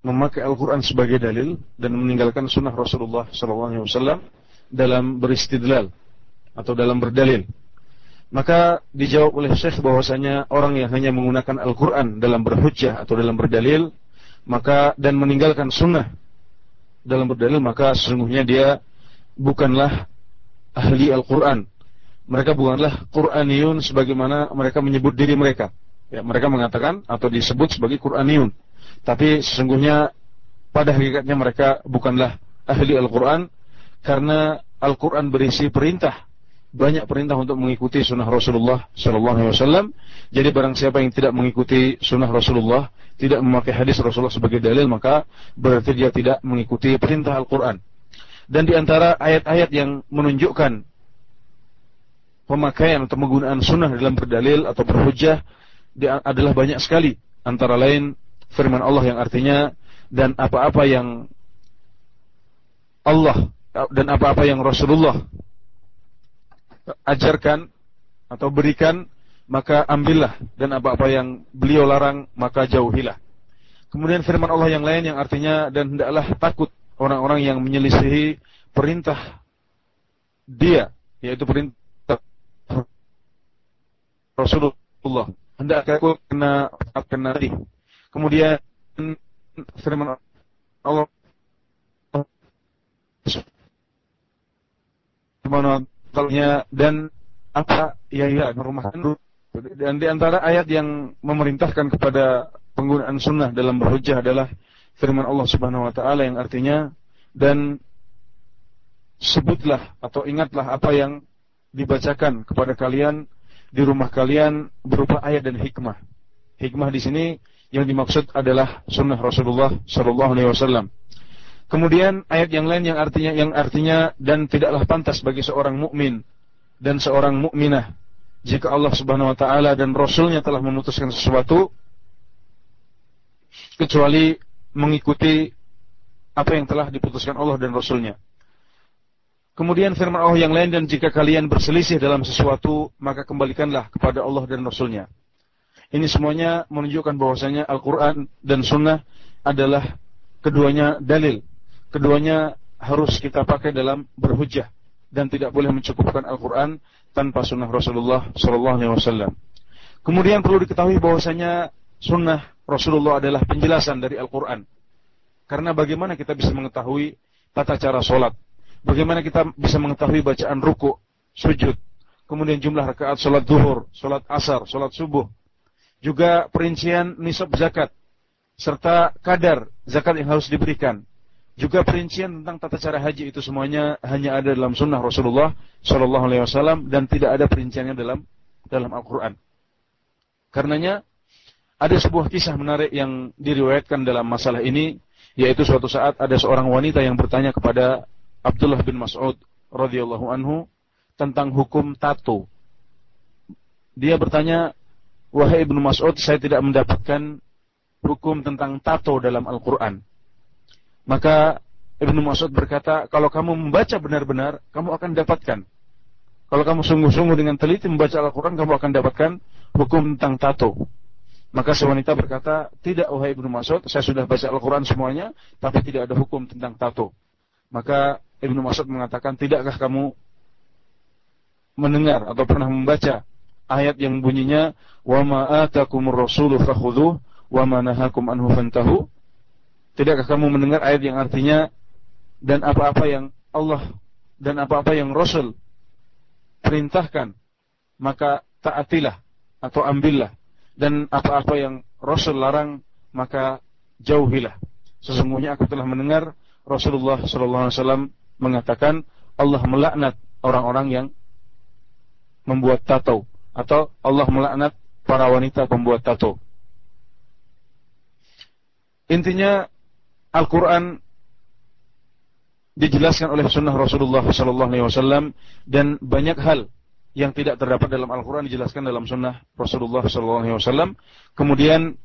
memakai Al-Quran sebagai dalil dan meninggalkan sunnah Rasulullah SAW dalam beristidlal atau dalam berdalil. Maka dijawab oleh Syekh bahwasanya orang yang hanya menggunakan Al-Quran dalam berhujjah atau dalam berdalil, maka dan meninggalkan sunnah dalam berdalil, maka sesungguhnya dia bukanlah ahli Al-Quran mereka bukanlah Qur'aniyun sebagaimana mereka menyebut diri mereka. Ya, mereka mengatakan atau disebut sebagai Qur'aniyun. Tapi sesungguhnya pada hakikatnya mereka bukanlah ahli Al-Quran karena Al-Quran berisi perintah banyak perintah untuk mengikuti sunnah Rasulullah Sallallahu Alaihi Wasallam. Jadi barang siapa yang tidak mengikuti sunnah Rasulullah, tidak memakai hadis Rasulullah sebagai dalil, maka berarti dia tidak mengikuti perintah Al-Quran. Dan di antara ayat-ayat yang menunjukkan pemakaian atau penggunaan sunnah dalam berdalil atau berhujjah adalah banyak sekali. Antara lain firman Allah yang artinya dan apa-apa yang Allah dan apa-apa yang Rasulullah ajarkan atau berikan maka ambillah dan apa-apa yang beliau larang maka jauhilah. Kemudian firman Allah yang lain yang artinya dan hendaklah takut orang-orang yang menyelisihi perintah dia yaitu perintah Rasulullah. Hendak aku kena kena. Kemudian firman Allah Subhanahu dan apa ya ya rumah dan di antara ayat yang memerintahkan kepada penggunaan sunnah dalam berhujjah adalah firman Allah Subhanahu wa taala yang artinya dan sebutlah atau ingatlah apa yang dibacakan kepada kalian di rumah kalian berupa ayat dan hikmah. Hikmah di sini yang dimaksud adalah sunnah Rasulullah Shallallahu Alaihi Wasallam. Kemudian ayat yang lain yang artinya yang artinya dan tidaklah pantas bagi seorang mukmin dan seorang mukminah jika Allah Subhanahu wa taala dan rasulnya telah memutuskan sesuatu kecuali mengikuti apa yang telah diputuskan Allah dan rasulnya. Kemudian firman Allah yang lain dan jika kalian berselisih dalam sesuatu maka kembalikanlah kepada Allah dan Rasulnya. Ini semuanya menunjukkan bahwasanya Al-Quran dan Sunnah adalah keduanya dalil. Keduanya harus kita pakai dalam berhujjah dan tidak boleh mencukupkan Al-Quran tanpa Sunnah Rasulullah SAW. Kemudian perlu diketahui bahwasanya Sunnah Rasulullah adalah penjelasan dari Al-Quran. Karena bagaimana kita bisa mengetahui tata cara sholat, Bagaimana kita bisa mengetahui bacaan ruku, sujud, kemudian jumlah rakaat salat zuhur, salat asar, salat subuh. Juga perincian nisab zakat serta kadar zakat yang harus diberikan. Juga perincian tentang tata cara haji itu semuanya hanya ada dalam sunnah Rasulullah Shallallahu Alaihi Wasallam dan tidak ada perinciannya dalam dalam Al-Quran. Karenanya ada sebuah kisah menarik yang diriwayatkan dalam masalah ini, yaitu suatu saat ada seorang wanita yang bertanya kepada Abdullah bin Mas'ud radhiyallahu anhu tentang hukum tato. Dia bertanya, "Wahai Ibnu Mas'ud, saya tidak mendapatkan hukum tentang tato dalam Al-Qur'an." Maka Ibnu Mas'ud berkata, "Kalau kamu membaca benar-benar, kamu akan dapatkan. Kalau kamu sungguh-sungguh dengan teliti membaca Al-Qur'an, kamu akan dapatkan hukum tentang tato." Maka si wanita berkata, "Tidak wahai Ibnu Mas'ud, saya sudah baca Al-Qur'an semuanya, tapi tidak ada hukum tentang tato." Maka Ibnu Mas'ud mengatakan, tidakkah kamu mendengar atau pernah membaca ayat yang bunyinya wa ma atakumur rasulu fakhudhuh wa ma nahakum anhu fantahu? Tidakkah kamu mendengar ayat yang artinya dan apa-apa yang Allah dan apa-apa yang Rasul perintahkan maka taatilah atau ambillah dan apa-apa yang Rasul larang maka jauhilah. Sesungguhnya aku telah mendengar Rasulullah sallallahu alaihi wasallam mengatakan Allah melaknat orang-orang yang membuat tato atau Allah melaknat para wanita pembuat tato. Intinya Al-Quran dijelaskan oleh sunnah Rasulullah Sallallahu Alaihi Wasallam dan banyak hal yang tidak terdapat dalam Al-Quran dijelaskan dalam sunnah Rasulullah SAW. Kemudian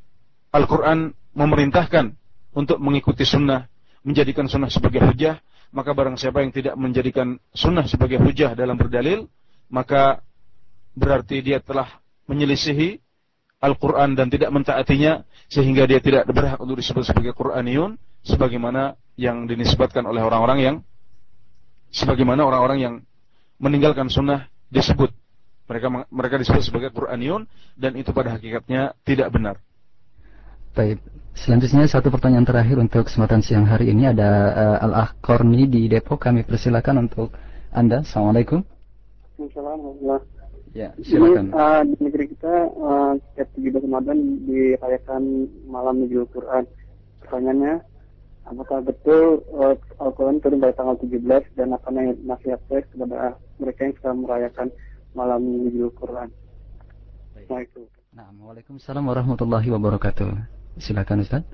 Al-Quran memerintahkan untuk mengikuti sunnah, menjadikan sunnah sebagai hujah, maka barang siapa yang tidak menjadikan sunnah sebagai hujah dalam berdalil, maka berarti dia telah menyelisihi Al-Quran dan tidak mentaatinya, sehingga dia tidak berhak untuk disebut sebagai Quraniyun, sebagaimana yang dinisbatkan oleh orang-orang yang sebagaimana orang-orang yang meninggalkan sunnah disebut mereka mereka disebut sebagai Quraniun dan itu pada hakikatnya tidak benar. Baik, selanjutnya satu pertanyaan terakhir untuk kesempatan siang hari ini ada uh, Al Ahkorni di Depok. Kami persilakan untuk Anda. Assalamualaikum. Assalamualaikum. Ya, silakan. Ini, uh, di negeri kita uh, setiap 17 Ramadan dirayakan malam Nuzul Quran. Pertanyaannya, apakah betul uh, Al-Quran turun pada tanggal 17 dan apa yang nasihat saya kepada mereka yang sedang merayakan malam Nuzul Quran. Assalamualaikum. Nah, Waalaikumsalam warahmatullahi wabarakatuh. Silakan Ustaz.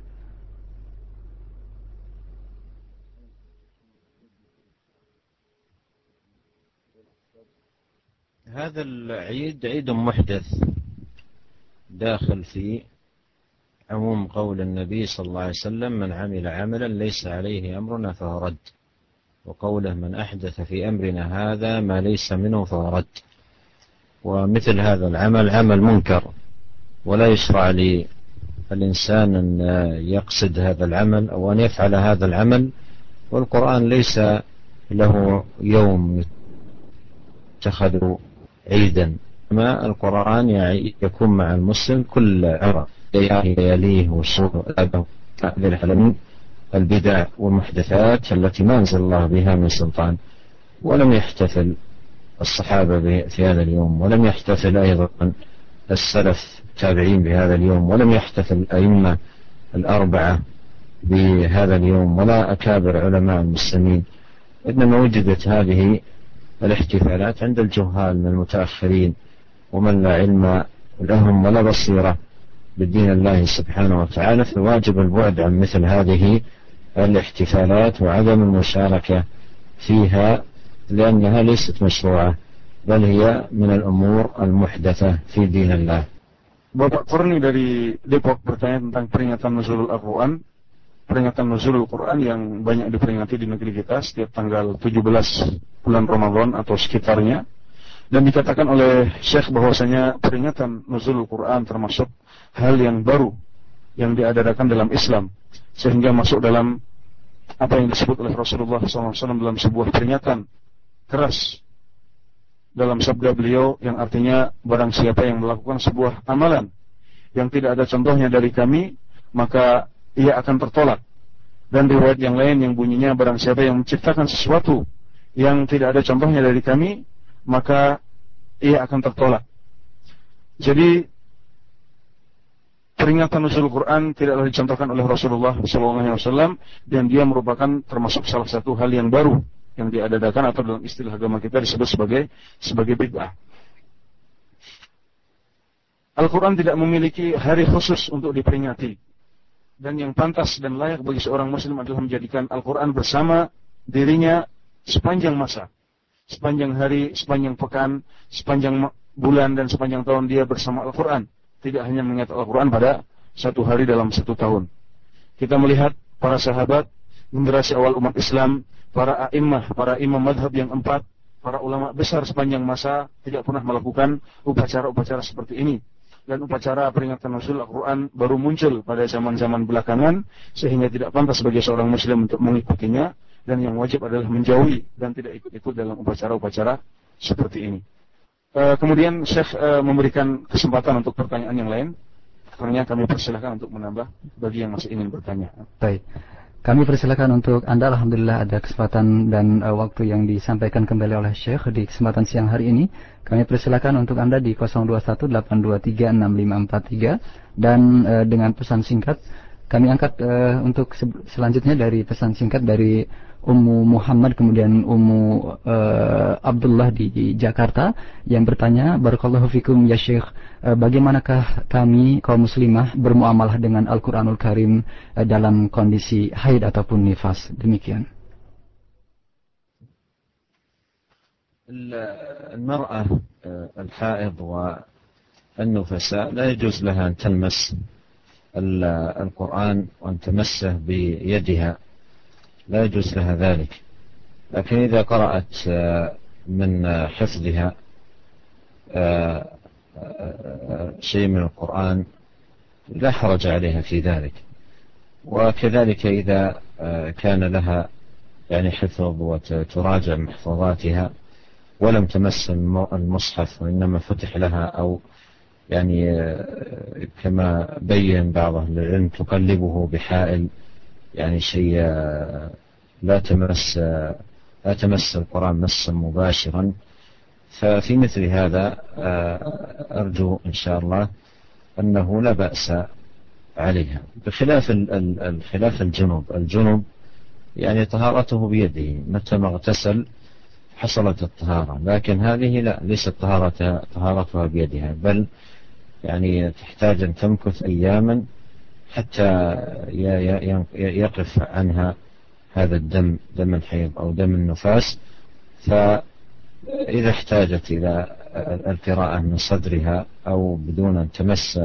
هذا العيد عيد محدث داخل في عموم قول النبي صلى الله عليه وسلم من عمل عملا ليس عليه أمرنا فهو رد. وقوله من أحدث في أمرنا هذا ما ليس منه فهو رد. ومثل هذا العمل عمل منكر. ولا يشرع للإنسان أن يقصد هذا العمل أو أن يفعل هذا العمل والقرآن ليس له يوم يتخذ عيدا. ما القرآن يكون مع المسلم كل عرف لياليه وشهور للعالمين البدع والمحدثات التي ما أنزل الله بها من سلطان. ولم يحتفل الصحابة في هذا اليوم ولم يحتفل أيضا السلف التابعين بهذا اليوم ولم يحتفل الأئمة الأربعة بهذا اليوم ولا أكابر علماء المسلمين. إنما وجدت هذه الاحتفالات عند الجهال من المتأخرين ومن لا علم لهم ولا بصيرة بدين الله سبحانه وتعالى فواجب البعد عن مثل هذه الاحتفالات وعدم المشاركة فيها لأنها ليست مشروعة بل هي من الأمور المحدثة في دين الله. Bapak Kurni dari Depok bertanya tentang peringatan Nuzulul Al-Quran peringatan Nuzulul Quran yang banyak diperingati di negeri kita setiap tanggal 17 bulan Ramadan atau sekitarnya. Dan dikatakan oleh Syekh bahwasanya peringatan Nuzulul Quran termasuk hal yang baru yang diadakan dalam Islam. Sehingga masuk dalam apa yang disebut oleh Rasulullah SAW dalam sebuah peringatan keras. Dalam sabda beliau yang artinya barang siapa yang melakukan sebuah amalan yang tidak ada contohnya dari kami maka ia akan tertolak dan riwayat yang lain yang bunyinya barang siapa yang menciptakan sesuatu yang tidak ada contohnya dari kami maka ia akan tertolak jadi peringatan nuzul Quran tidaklah dicontohkan oleh Rasulullah SAW dan dia merupakan termasuk salah satu hal yang baru yang diadakan atau dalam istilah agama kita disebut sebagai sebagai bid'ah. Al-Quran tidak memiliki hari khusus untuk diperingati. Dan yang pantas dan layak bagi seorang muslim adalah menjadikan Al-Quran bersama dirinya sepanjang masa. Sepanjang hari, sepanjang pekan, sepanjang bulan, dan sepanjang tahun dia bersama Al-Quran tidak hanya mengingat Al-Quran pada satu hari dalam satu tahun. Kita melihat para sahabat, generasi awal umat Islam, para a'immah, para imam madhab yang empat, para ulama besar sepanjang masa tidak pernah melakukan upacara-upacara seperti ini. Dan upacara peringatan Rasul Al-Quran baru muncul pada zaman-zaman belakangan, sehingga tidak pantas bagi seorang muslim untuk mengikutinya, dan yang wajib adalah menjauhi dan tidak ikut-ikut dalam upacara-upacara seperti ini. Eh, kemudian Syekh uh, memberikan kesempatan untuk pertanyaan yang lain. Akhirnya kami persilahkan untuk menambah bagi yang masih ingin bertanya. Baik. Kami persilakan untuk Anda Alhamdulillah ada kesempatan dan uh, waktu yang disampaikan kembali oleh Syekh di kesempatan siang hari ini. Kami persilakan untuk Anda di 0218236543 dan uh, dengan pesan singkat kami angkat uh, untuk selanjutnya dari pesan singkat dari Ummu Muhammad kemudian Ummu uh, Abdullah di, di Jakarta yang bertanya Barakallahu fikum ya Syekh uh, bagaimanakah kami kaum muslimah bermuamalah dengan Al-Qur'anul Karim uh, dalam kondisi haid ataupun nifas demikian المرأة الحائض والنفساء لا يجوز لها أن تلمس القرآن وأن تمسه بيدها. لا يجوز لها ذلك. لكن إذا قرأت من حفظها شيء من القرآن لا حرج عليها في ذلك. وكذلك إذا كان لها يعني حفظ وتراجع محفوظاتها ولم تمس المصحف وإنما فتح لها أو يعني كما بين بعض أهل العلم تقلبه بحائل يعني شيء لا تمس لا تمس القرآن مسا مباشرا. ففي مثل هذا أرجو إن شاء الله أنه لا بأس عليها. بخلاف الخلاف الجنوب الجنوب يعني طهارته بيده متى ما اغتسل حصلت الطهارة لكن هذه لا ليست طهارتها طهارتها بيدها بل يعني تحتاج أن تمكث أياما حتى يقف عنها هذا الدم دم الحيض أو دم النفاس. فإذا احتاجت إلى القراءة من صدرها أو بدون أن تمس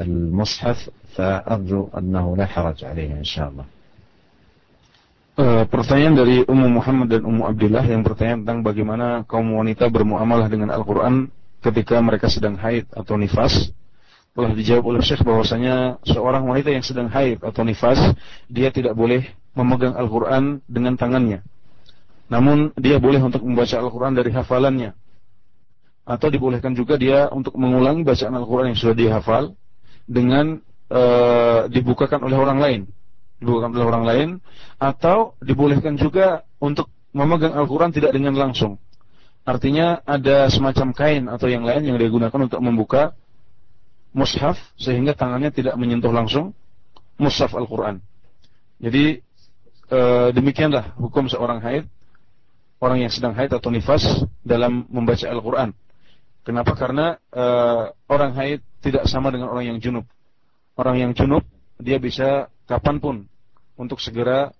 المصحف فأرجو أنه لا حرج عليها إن شاء الله. Uh, pertanyaan dari Ummu Muhammad dan Ummu Abdillah yang bertanya tentang bagaimana kaum wanita bermuamalah dengan Al-Quran. Ketika mereka sedang haid atau nifas. Telah dijawab oleh Syekh bahwasanya seorang wanita yang sedang haid atau nifas, dia tidak boleh memegang Al-Quran dengan tangannya. Namun dia boleh untuk membaca Al-Quran dari hafalannya. Atau dibolehkan juga dia untuk mengulangi bacaan Al-Quran yang sudah dihafal dengan uh, dibukakan oleh orang lain dibukakan oleh orang lain atau dibolehkan juga untuk memegang Al-Quran tidak dengan langsung. Artinya ada semacam kain atau yang lain yang digunakan untuk membuka mushaf sehingga tangannya tidak menyentuh langsung mushaf Al-Quran. Jadi e, demikianlah hukum seorang haid, orang yang sedang haid atau nifas dalam membaca Al-Quran. Kenapa? Karena e, orang haid tidak sama dengan orang yang junub. Orang yang junub dia bisa kapan pun untuk segera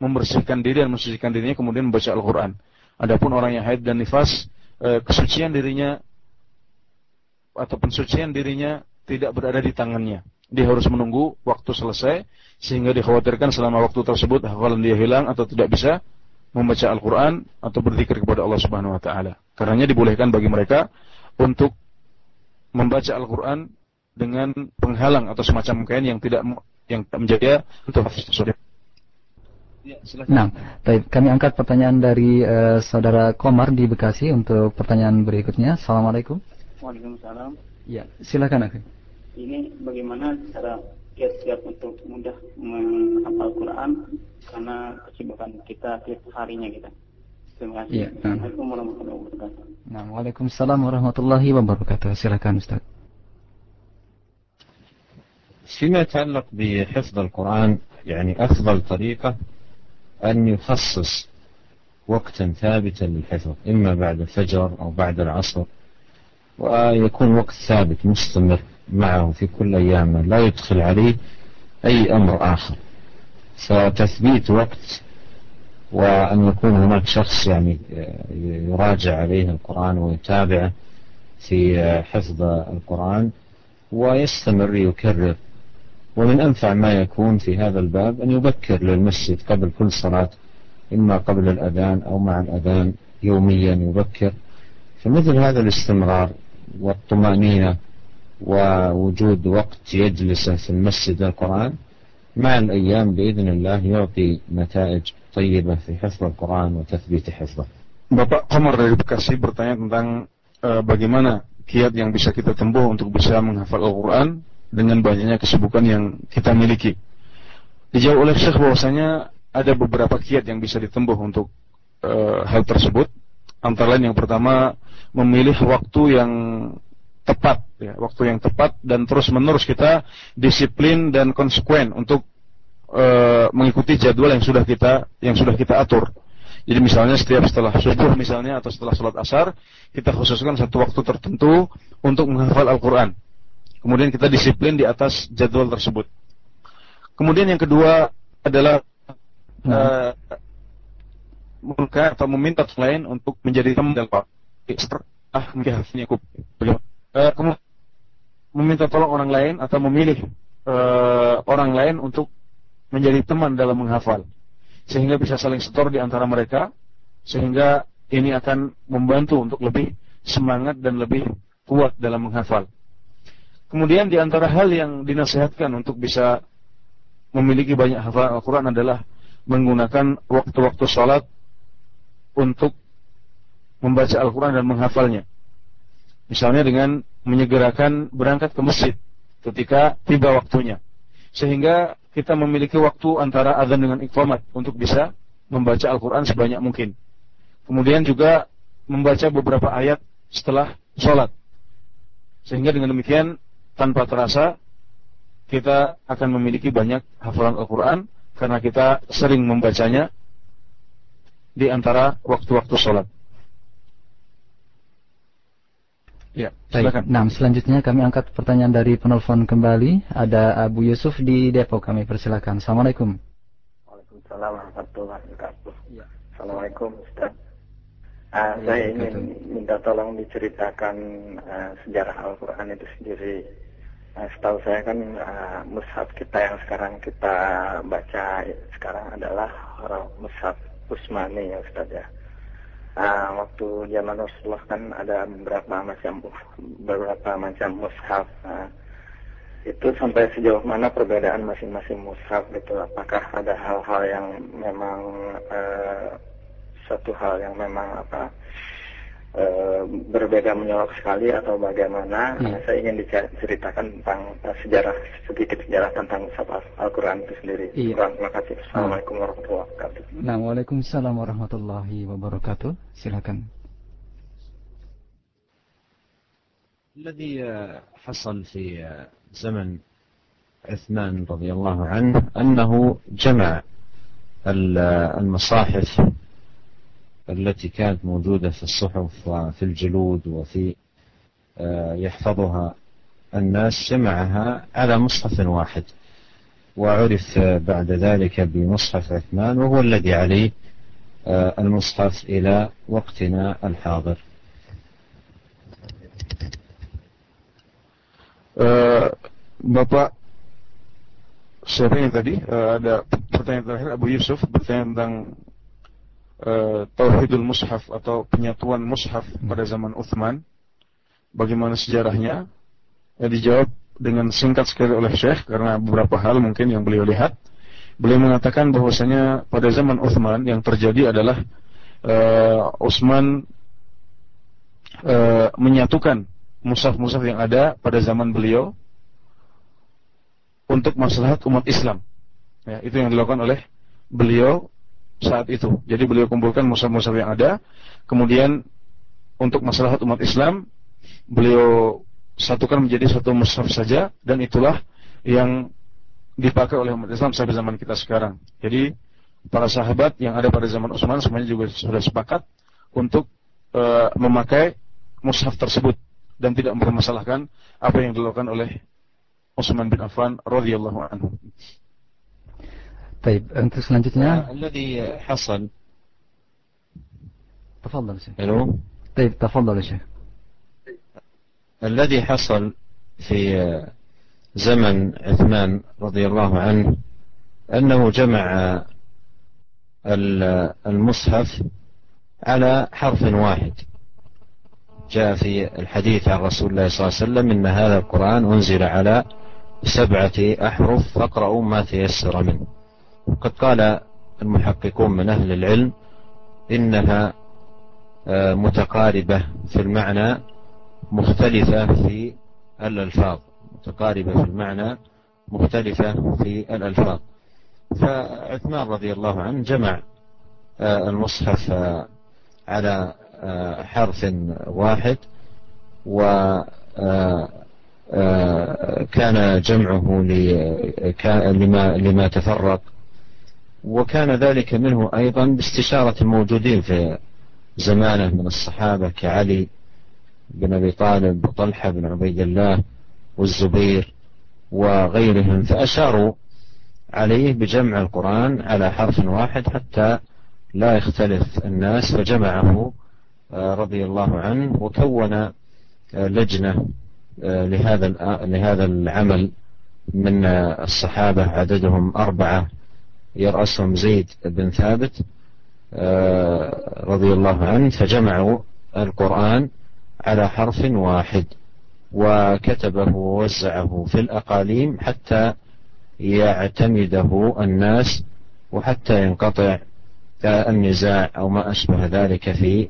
membersihkan diri dan mensucikan dirinya kemudian membaca Al-Quran. Adapun orang yang haid dan nifas, e, kesucian dirinya atau pensucian dirinya tidak berada di tangannya. Dia harus menunggu waktu selesai sehingga dikhawatirkan selama waktu tersebut hafalan dia hilang atau tidak bisa membaca Al-Quran atau berzikir kepada Allah Subhanahu Wa Taala. Karenanya dibolehkan bagi mereka untuk membaca Al-Quran dengan penghalang atau semacam kain yang tidak yang menjaga untuk. Ya, nah, baik. Kami angkat pertanyaan dari uh, saudara Komar di Bekasi untuk pertanyaan berikutnya. Assalamualaikum. Waalaikumsalam. Ya, silakan Akhi. Ini bagaimana cara kiat-kiat untuk mudah menghafal Quran karena kesibukan kita tiap harinya kita. Terima kasih. Ya, nah. Assalamualaikum warahmatullahi wabarakatuh. Nah, Waalaikumsalam warahmatullahi wabarakatuh. Silakan Ustaz. فيما يتعلق بحفظ القرآن يعني أفضل طريقة أن يخصص وقتا ثابتا للحفظ إما بعد الفجر أو بعد العصر ويكون وقت ثابت مستمر معه في كل أيامه لا يدخل عليه أي أمر آخر. فتثبيت وقت وأن يكون هناك شخص يعني يراجع عليه القرآن ويتابعه في حفظ القرآن ويستمر يكرر ومن أنفع ما يكون في هذا الباب أن يبكر للمسجد قبل كل صلاة إما قبل الأذان أو مع الأذان يوميا يبكر. فمثل هذا الاستمرار والطمأنينة ووجود وقت يجلسه في المسجد القرآن مع الأيام بإذن الله يعطي نتائج طيبة في حفظ القرآن وتثبيت حفظه. Bapak Komar dari Bekasi bertanya tentang uh, bagaimana kiat yang bisa kita tempuh untuk bisa menghafal Al-Quran. Dengan banyaknya kesibukan yang kita miliki. Dijawab oleh Syekh bahwasanya ada beberapa kiat yang bisa ditempuh untuk uh, hal tersebut. Antara lain yang pertama memilih waktu yang tepat, ya, waktu yang tepat dan terus menerus kita disiplin dan konsekuen untuk uh, mengikuti jadwal yang sudah kita yang sudah kita atur. Jadi misalnya setiap setelah subuh misalnya atau setelah sholat asar kita khususkan satu waktu tertentu untuk menghafal Al-Quran. Kemudian kita disiplin di atas jadwal tersebut. Kemudian yang kedua adalah hmm. uh, atau meminta lain untuk menjadi teman dalam ah mungkin cukup. Uh, kemudian meminta tolong orang lain atau memilih uh, orang lain untuk menjadi teman dalam menghafal sehingga bisa saling setor di antara mereka sehingga ini akan membantu untuk lebih semangat dan lebih kuat dalam menghafal. Kemudian di antara hal yang dinasihatkan untuk bisa memiliki banyak hafalan Al-Quran adalah menggunakan waktu-waktu sholat untuk membaca Al-Quran dan menghafalnya. Misalnya dengan menyegerakan berangkat ke masjid ketika tiba waktunya. Sehingga kita memiliki waktu antara azan dengan iqamat untuk bisa membaca Al-Quran sebanyak mungkin. Kemudian juga membaca beberapa ayat setelah sholat. Sehingga dengan demikian tanpa terasa kita akan memiliki banyak hafalan Al-Quran karena kita sering membacanya di antara waktu-waktu sholat. Ya, silakan. Nah, selanjutnya kami angkat pertanyaan dari penelpon kembali. Ada Abu Yusuf di Depok. Kami persilakan. Assalamualaikum. Waalaikumsalam warahmatullahi wabarakatuh. Ya. Assalamualaikum Ustaz. Uh, saya ingin minta tolong diceritakan uh, sejarah Al-Quran itu sendiri. Uh, setahu saya kan uh, mushaf kita yang sekarang kita baca sekarang adalah mushaf Usmani ya Ustaz ya. Uh, waktu zaman Rasulullah kan ada beberapa macam beberapa macam mushaf. Uh, itu sampai sejauh mana perbedaan masing-masing mushaf gitu? Apakah ada hal-hal yang memang uh, satu hal yang memang apa e, berbeda menyorok sekali atau bagaimana hmm. saya ingin diceritakan tentang uh, sejarah sedikit sejarah tentang Al-Quran itu sendiri. Iya. Quran, terima kasih. Assalamualaikum warahmatullahi wabarakatuh. Nah, waalaikumsalam warahmatullahi wabarakatuh. Silakan. الذي حصل في زمن عثمان رضي الله عنه أنه جمع المصاحف التي كانت موجودة في الصحف وفي الجلود وفي آه، يحفظها الناس جمعها على مصحف واحد. وعرف بعد ذلك بمصحف عثمان وهو الذي عليه آه، المصحف إلى وقتنا الحاضر. Bapak siapa yang tadi ada pertanyaan terakhir Abu Yusuf bertanya tentang uh, Tauhidul Mushaf atau penyatuan Mushaf pada zaman Uthman. Bagaimana sejarahnya? Ya, dijawab dengan singkat sekali oleh Syekh karena beberapa hal mungkin yang beliau lihat. Beliau mengatakan bahwasanya pada zaman Uthman yang terjadi adalah uh, Utsman uh, menyatukan mushaf-mushaf yang ada pada zaman beliau untuk maslahat umat Islam. Ya, itu yang dilakukan oleh beliau saat itu. Jadi beliau kumpulkan mushaf-mushaf yang ada, kemudian untuk masalah umat Islam beliau satukan menjadi satu mushaf saja dan itulah yang dipakai oleh umat Islam sampai zaman kita sekarang. Jadi para sahabat yang ada pada zaman Utsman semuanya juga sudah sepakat untuk uh, memakai mushaf tersebut dan tidak mempermasalahkan apa yang dilakukan oleh Utsman bin Affan radhiyallahu anhu. طيب أنت selanjutnya الذي حصل. تفضل شيخ. ألو؟ طيب تفضل يا شيخ. الذي حصل في زمن عثمان رضي الله عنه أنه جمع المصحف على حرف واحد. جاء في الحديث عن رسول الله صلى الله عليه وسلم إن هذا القرآن أنزل على سبعة أحرف فاقرأوا ما تيسر منه. وقد قال المحققون من أهل العلم إنها آه، متقاربة في المعنى مختلفة في الألفاظ. متقاربة في المعنى مختلفة في الألفاظ. فعثمان رضي الله عنه جمع آه، المصحف آه، على حرف واحد وكان جمعه لما لما تفرق وكان ذلك منه أيضا باستشارة الموجودين في زمانه من الصحابة كعلي بن أبي طالب وطلحة بن عبيد الله والزبير وغيرهم فأشاروا عليه بجمع القرآن على حرف واحد حتى لا يختلف الناس فجمعه رضي الله عنه وكون لجنة لهذا لهذا العمل من الصحابة عددهم أربعة. يرأسهم زيد بن ثابت رضي الله عنه فجمعوا القرآن على حرف واحد وكتبه ووزعه في الأقاليم حتى يعتمده الناس وحتى ينقطع النزاع أو ما أشبه ذلك في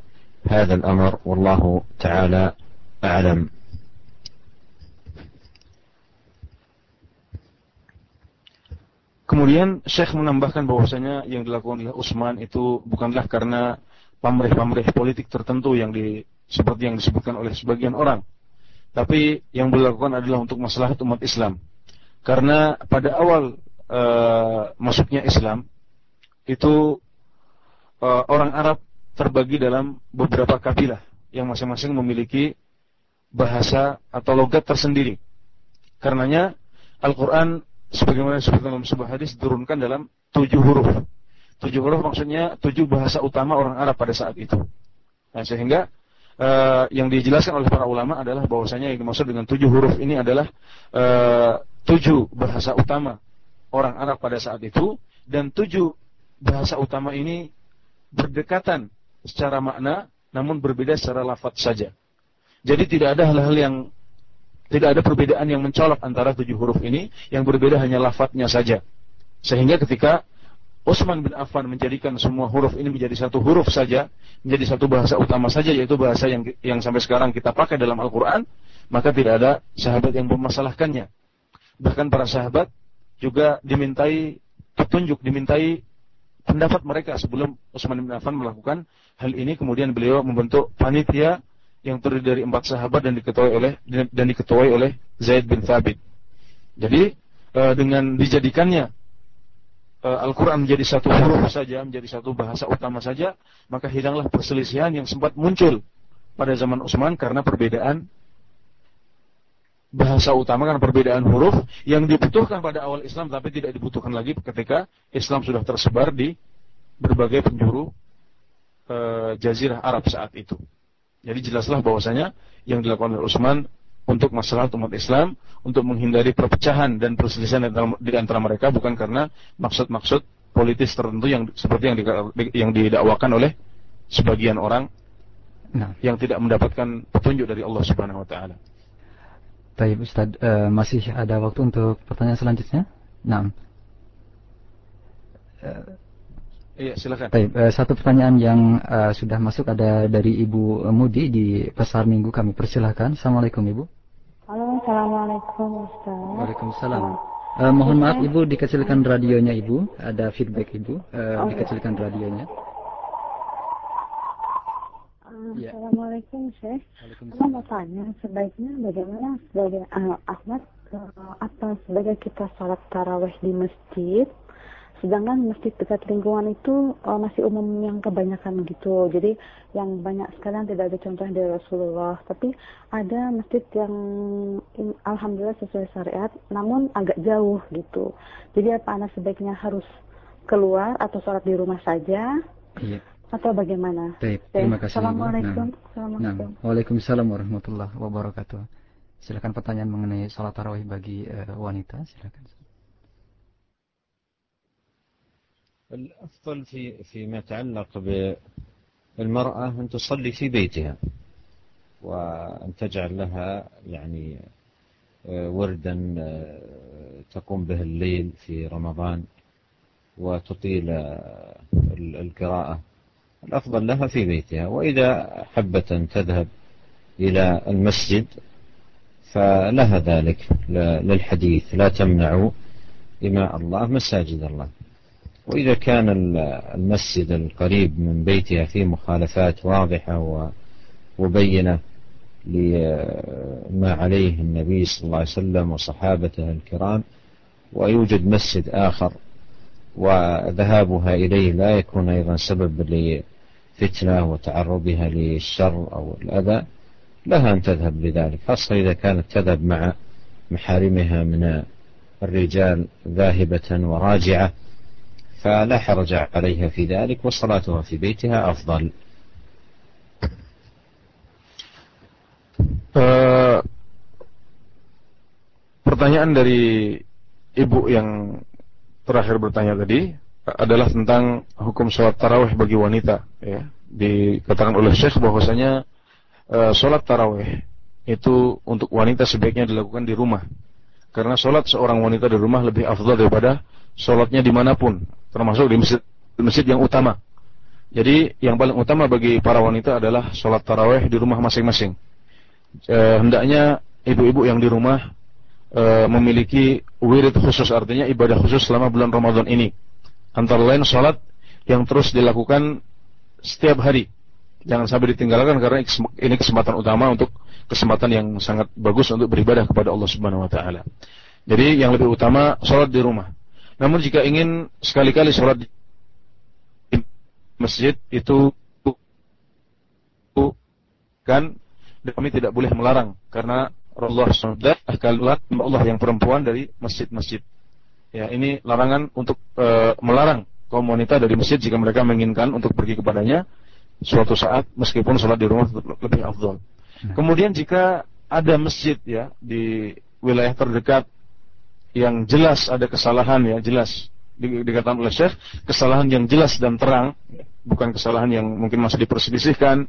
هذا الأمر والله تعالى أعلم. Kemudian Syekh menambahkan bahwasanya yang dilakukan oleh Utsman itu bukanlah karena pamrih-pamrih politik tertentu yang di, seperti yang disebutkan oleh sebagian orang. Tapi yang dilakukan adalah untuk masalah umat Islam. Karena pada awal uh, masuknya Islam itu uh, orang Arab terbagi dalam beberapa kabilah yang masing-masing memiliki bahasa atau logat tersendiri. Karenanya Al-Quran sebagaimana disebutkan dalam sebuah hadis diturunkan dalam tujuh huruf. Tujuh huruf maksudnya tujuh bahasa utama orang Arab pada saat itu. Nah, sehingga uh, yang dijelaskan oleh para ulama adalah bahwasanya yang dimaksud dengan tujuh huruf ini adalah uh, tujuh bahasa utama orang Arab pada saat itu dan tujuh bahasa utama ini berdekatan secara makna namun berbeda secara lafaz saja. Jadi tidak ada hal-hal yang tidak ada perbedaan yang mencolok antara tujuh huruf ini, yang berbeda hanya lafadznya saja. Sehingga ketika Utsman bin Affan menjadikan semua huruf ini menjadi satu huruf saja, menjadi satu bahasa utama saja yaitu bahasa yang yang sampai sekarang kita pakai dalam Al-Qur'an, maka tidak ada sahabat yang memasalahkannya. Bahkan para sahabat juga dimintai petunjuk, dimintai pendapat mereka sebelum Utsman bin Affan melakukan hal ini kemudian beliau membentuk panitia yang terdiri dari empat sahabat dan diketuai oleh dan diketuai oleh Zaid bin Thabit. Jadi eh, dengan dijadikannya uh, Al-Quran menjadi satu huruf saja, menjadi satu bahasa utama saja, maka hilanglah perselisihan yang sempat muncul pada zaman Utsman karena perbedaan bahasa utama karena perbedaan huruf yang dibutuhkan pada awal Islam tapi tidak dibutuhkan lagi ketika Islam sudah tersebar di berbagai penjuru uh, jazirah Arab saat itu. Jadi jelaslah bahwasanya yang dilakukan oleh Utsman untuk masalah umat Islam, untuk menghindari perpecahan dan perselisihan di antara mereka bukan karena maksud-maksud politis tertentu yang seperti yang, di, yang didakwakan oleh sebagian orang nah. yang tidak mendapatkan petunjuk dari Allah Subhanahu wa taala. Baik Ustaz, uh, masih ada waktu untuk pertanyaan selanjutnya? Nah. Uh, Iya, silakan. Baik, uh, satu pertanyaan yang uh, sudah masuk ada dari Ibu Mudi di Pasar Minggu kami persilahkan. Assalamualaikum Ibu. Halo, Assalamualaikum Ustaz. Waalaikumsalam. Uh, mohon maaf Ibu dikecilkan radionya Ibu. Ada feedback Ibu. Uh, oh, dikecilkan radionya. Ya. Assalamualaikum Syekh. Saya mau tanya sebaiknya bagaimana sebagai uh, Ahmad uh, apa sebagai kita salat taraweh di masjid sedangkan masjid dekat lingkungan itu uh, masih umum yang kebanyakan gitu. Jadi yang banyak sekalian tidak ada contoh dari Rasulullah. Tapi ada masjid yang in, alhamdulillah sesuai syariat namun agak jauh gitu. Jadi apa anak sebaiknya harus keluar atau sholat di rumah saja? Iya. atau bagaimana? Baik, terima kasih Assalamualaikum. Nah. Assalamualaikum. nah. Waalaikumsalam warahmatullahi wabarakatuh. Silakan pertanyaan mengenai sholat tarawih bagi uh, wanita silakan الأفضل في فيما يتعلق بالمرأة أن تصلي في بيتها وأن تجعل لها يعني آه، وردا آه، تقوم به الليل في رمضان وتطيل آه، القراءة. الأفضل لها في بيتها. وإذا حبت أن تذهب إلى المسجد فلها ذلك للحديث. لا تمنعوا إماء الله مساجد الله. وإذا كان المسجد القريب من بيتها فيه مخالفات واضحة وبينة لما عليه النبي صلى الله عليه وسلم وصحابته الكرام ويوجد مسجد آخر وذهابها إليه لا يكون أيضا سبب لفتنة وتعرضها للشر أو الأذى لها أن تذهب لذلك خاصة إذا كانت تذهب مع محارمها من الرجال ذاهبة وراجعة. فلا حرج عليها في ذلك وصلاتها في بيتها أفضل Uh, pertanyaan dari ibu yang terakhir bertanya tadi adalah tentang hukum sholat tarawih bagi wanita. Ya. Dikatakan oleh Syekh bahwasanya uh, sholat tarawih itu untuk wanita sebaiknya dilakukan di rumah. Karena sholat seorang wanita di rumah lebih afdal daripada sholatnya di mana pun, termasuk di masjid, masjid yang utama. Jadi yang paling utama bagi para wanita adalah sholat tarawih di rumah masing-masing. E, hendaknya ibu-ibu yang di rumah e, memiliki wirid khusus, artinya ibadah khusus selama bulan Ramadan ini. Antara lain sholat yang terus dilakukan setiap hari. Jangan sampai ditinggalkan karena ini kesempatan utama untuk kesempatan yang sangat bagus untuk beribadah kepada Allah Subhanahu wa taala. Jadi yang lebih utama sholat di rumah. Namun jika ingin sekali-kali sholat di masjid itu kan kami tidak boleh melarang karena Allah sudah kalulat Allah yang perempuan dari masjid-masjid. Ya, ini larangan untuk e, melarang kaum wanita dari masjid jika mereka menginginkan untuk pergi kepadanya suatu saat meskipun sholat di rumah lebih afdol. Nah. Kemudian jika ada masjid ya di wilayah terdekat yang jelas ada kesalahan ya jelas. Dikatakan oleh Syekh kesalahan yang jelas dan terang bukan kesalahan yang mungkin masih diperselisihkan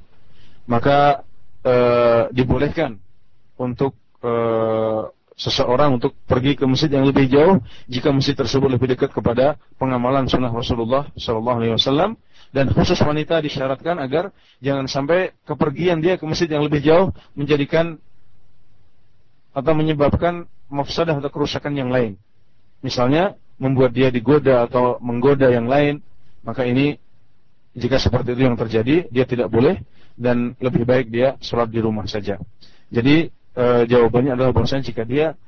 maka e, dibolehkan untuk e, seseorang untuk pergi ke masjid yang lebih jauh jika masjid tersebut lebih dekat kepada pengamalan sunnah Rasulullah Sallallahu Alaihi Wasallam. Dan khusus wanita disyaratkan agar jangan sampai kepergian dia ke masjid yang lebih jauh menjadikan atau menyebabkan mafsadah atau kerusakan yang lain. Misalnya membuat dia digoda atau menggoda yang lain, maka ini jika seperti itu yang terjadi, dia tidak boleh dan lebih baik dia sholat di rumah saja. Jadi e, jawabannya adalah bahwasanya jika dia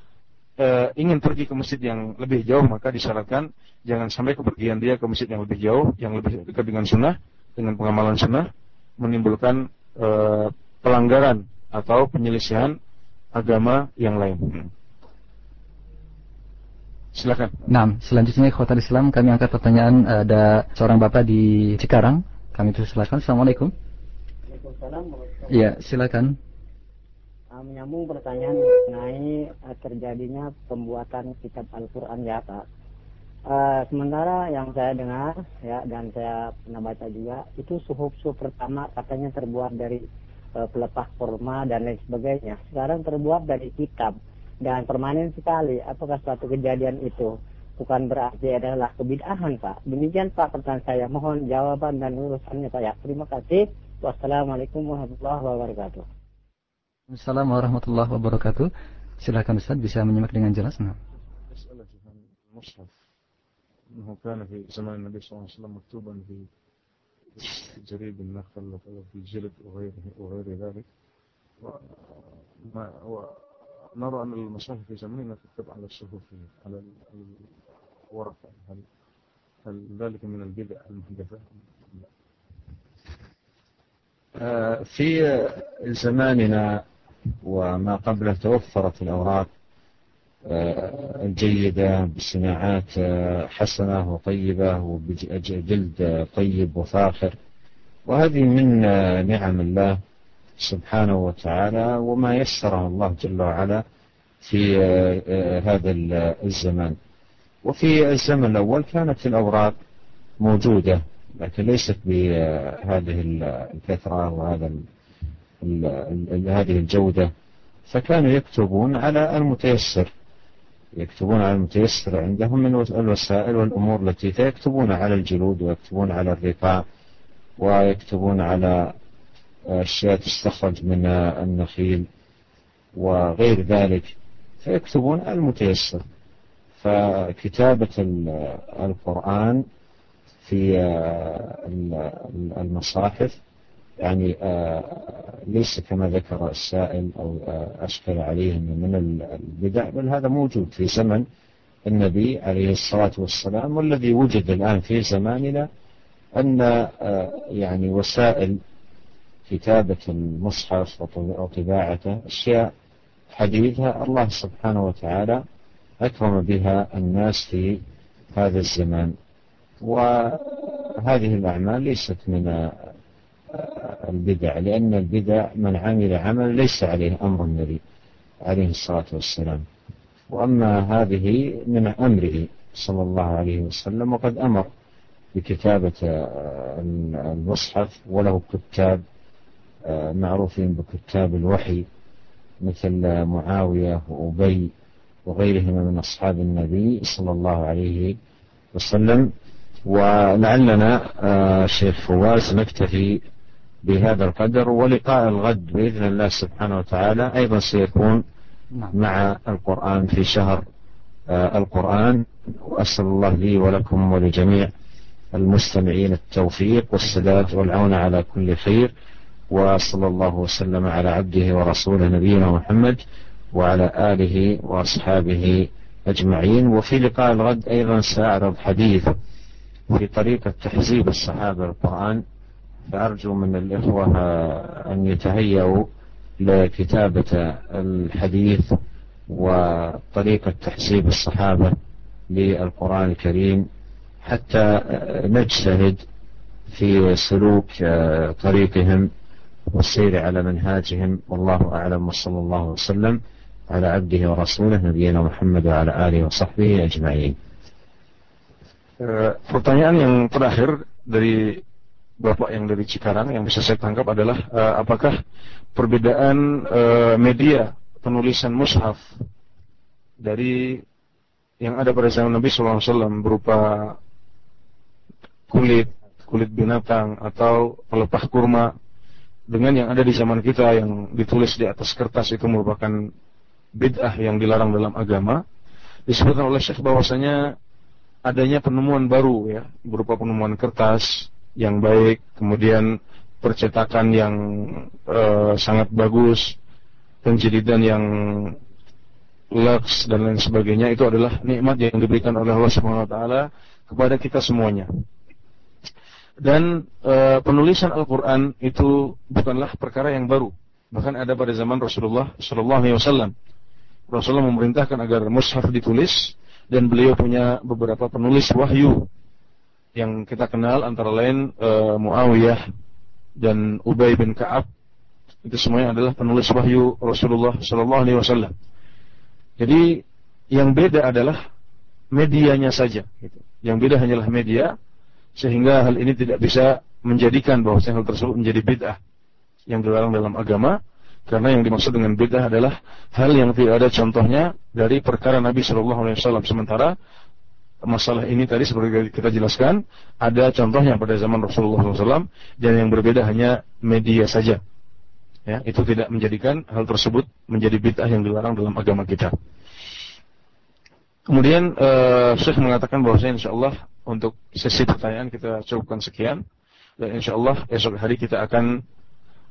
e, ingin pergi ke masjid yang lebih jauh, maka disyaratkan jangan sampai kepergian dia ke masjid yang lebih jauh, yang lebih dekat dengan sunnah, dengan pengamalan sunnah, menimbulkan e, pelanggaran atau penyelisihan agama yang lain. Hmm. Silakan. Nah, selanjutnya Kota Islam kami angkat pertanyaan ada seorang bapak di Cikarang. Kami itu silakan. Assalamualaikum. Waalaikumsalam. Iya, silakan. Uh, menyambung pertanyaan mengenai uh, terjadinya pembuatan kitab Al-Quran ya Pak. Uh, sementara yang saya dengar ya dan saya pernah baca juga itu suhuf-suhuf pertama katanya terbuat dari pelepah kurma dan lain sebagainya. Sekarang terbuat dari kitab dan permanen sekali. Apakah suatu kejadian itu bukan berarti adalah kebidahan Pak? Demikian Pak pertanyaan saya. Mohon jawaban dan urusannya Pak ya. Terima kasih. Wassalamualaikum warahmatullahi wabarakatuh. Assalamualaikum warahmatullahi wabarakatuh. Silakan Ustaz bisa menyimak dengan jelas. Nah. أنه كان في زمان النبي صلى الله عليه وسلم مكتوبا في جريد النخل في الجلد وغيره وغير ذلك. ونرى أن المصاحف في زماننا تكتب على الصحف على الورقة هل هل ذلك من البدع المحدثة؟ في زماننا وما قبله توفرت الأوراق آه، الجيدة بصناعات آه، حسنة وطيبة وبجلد طيب وفاخر. وهذه من آه، نعم الله سبحانه وتعالى وما يسره الله جل وعلا في هذا الزمان. وفي الزمن الأول كانت الأوراق موجودة لكن ليست بهذه الكثرة وهذا هذه الجودة. فكانوا يكتبون على المتيسر. يكتبون على المتيسر عندهم من الوسائل والأمور التي فيكتبون على الجلود ويكتبون على الرقاع ويكتبون على أشياء تستخرج من النخيل وغير ذلك فيكتبون على المتيسر. فكتابة القرآن في المصاحف يعني آه، ليس كما ذكر السائل أو آه، أشكل عليه من البدع بل هذا موجود في زمن النبي عليه الصلاة والسلام والذي وجد الآن في زماننا أن آه، يعني وسائل كتابة المصحف وطباعته أشياء حديثة الله سبحانه وتعالى أكرم بها الناس في هذا الزمان. وهذه الأعمال ليست من البدع لأن البدع من عمل عمل ليس عليه أمر النبي عليه الصلاة والسلام. وأما هذه من أمره صلى الله عليه وسلم وقد أمر بكتابة المصحف وله كتاب معروفين بكتاب الوحي مثل معاوية وأبي وغيرهما من أصحاب النبي صلى الله عليه وسلم. ولعلنا آه، شيخ فواز نكتفي بهذا القدر ولقاء الغد بإذن الله سبحانه وتعالى أيضا سيكون نعم. مع القرآن في شهر آه، القرآن. وأسأل الله لي ولكم ولجميع المستمعين التوفيق والسداد والعون على كل خير. وصلى الله وسلم على عبده ورسوله نبينا محمد وعلى آله وأصحابه أجمعين. وفي لقاء الغد أيضا سأعرض حديث في طريقة تحزيب الصحابة القرآن. فأرجو من الإخوة أن يتهيأوا لكتابة الحديث وطريقة تحزيب الصحابة للقرآن الكريم حتى نجتهد في سلوك طريقهم والسير على منهاجهم. والله أعلم وصلى الله وسلم على عبده ورسوله نبينا محمد وعلى آله وصحبه أجمعين. Pertanyaan yang terakhir dari Bapak yang dari Cikarang yang bisa saya tangkap adalah uh, apakah perbedaan uh, media penulisan mushaf dari yang ada pada zaman Nabi SAW berupa kulit, kulit binatang atau pelepah kurma dengan yang ada di zaman kita yang ditulis di atas kertas itu merupakan bid'ah yang dilarang dalam agama disebutkan oleh Syekh bahwasanya adanya penemuan baru ya berupa penemuan kertas yang baik kemudian percetakan yang uh, sangat bagus penjilidan yang lux dan lain sebagainya itu adalah nikmat yang diberikan oleh Allah Subhanahu wa taala kepada kita semuanya. Dan e, penulisan Al-Qur'an itu bukanlah perkara yang baru. Bahkan ada pada zaman Rasulullah sallallahu alaihi wasallam. Rasulullah memerintahkan agar mushaf ditulis dan beliau punya beberapa penulis wahyu yang kita kenal antara lain e, Muawiyah dan Ubay bin Ka'ab itu semuanya adalah penulis wahyu Rasulullah sallallahu alaihi wasallam. Jadi yang beda adalah medianya saja gitu. Yang beda hanyalah media sehingga hal ini tidak bisa menjadikan bahwa hal tersebut menjadi bid'ah yang dilarang dalam agama karena yang dimaksud dengan bid'ah adalah hal yang tidak ada contohnya dari perkara Nabi Shallallahu Alaihi Wasallam. Sementara masalah ini tadi seperti kita jelaskan ada contohnya pada zaman Rasulullah SAW dan yang berbeda hanya media saja. Ya, itu tidak menjadikan hal tersebut menjadi bid'ah yang dilarang dalam agama kita. Kemudian uh, Syekh mengatakan bahwa insya Allah untuk sesi pertanyaan kita cukupkan sekian dan insya Allah esok hari kita akan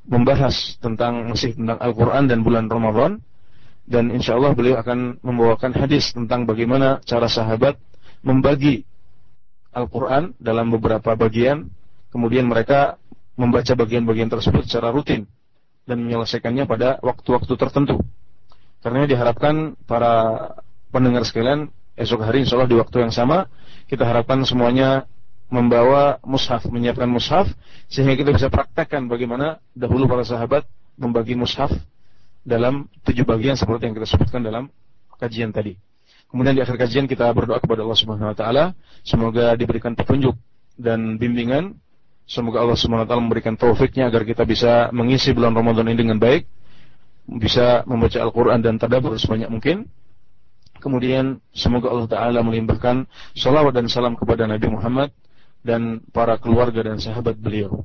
membahas tentang masih tentang Al-Quran dan bulan Ramadan dan insya Allah beliau akan membawakan hadis tentang bagaimana cara sahabat membagi Al-Quran dalam beberapa bagian kemudian mereka membaca bagian-bagian tersebut secara rutin dan menyelesaikannya pada waktu-waktu tertentu karena diharapkan para pendengar sekalian esok hari insya Allah di waktu yang sama kita harapkan semuanya membawa mushaf, menyiapkan mushaf sehingga kita bisa praktekkan bagaimana dahulu para sahabat membagi mushaf dalam tujuh bagian seperti yang kita sebutkan dalam kajian tadi. Kemudian di akhir kajian kita berdoa kepada Allah Subhanahu wa taala semoga diberikan petunjuk dan bimbingan. Semoga Allah Subhanahu wa taala memberikan taufiknya agar kita bisa mengisi bulan Ramadan ini dengan baik, bisa membaca Al-Qur'an dan tadabbur sebanyak mungkin. Kemudian semoga Allah taala melimpahkan salawat dan salam kepada Nabi Muhammad dan para keluarga dan sahabat beliau.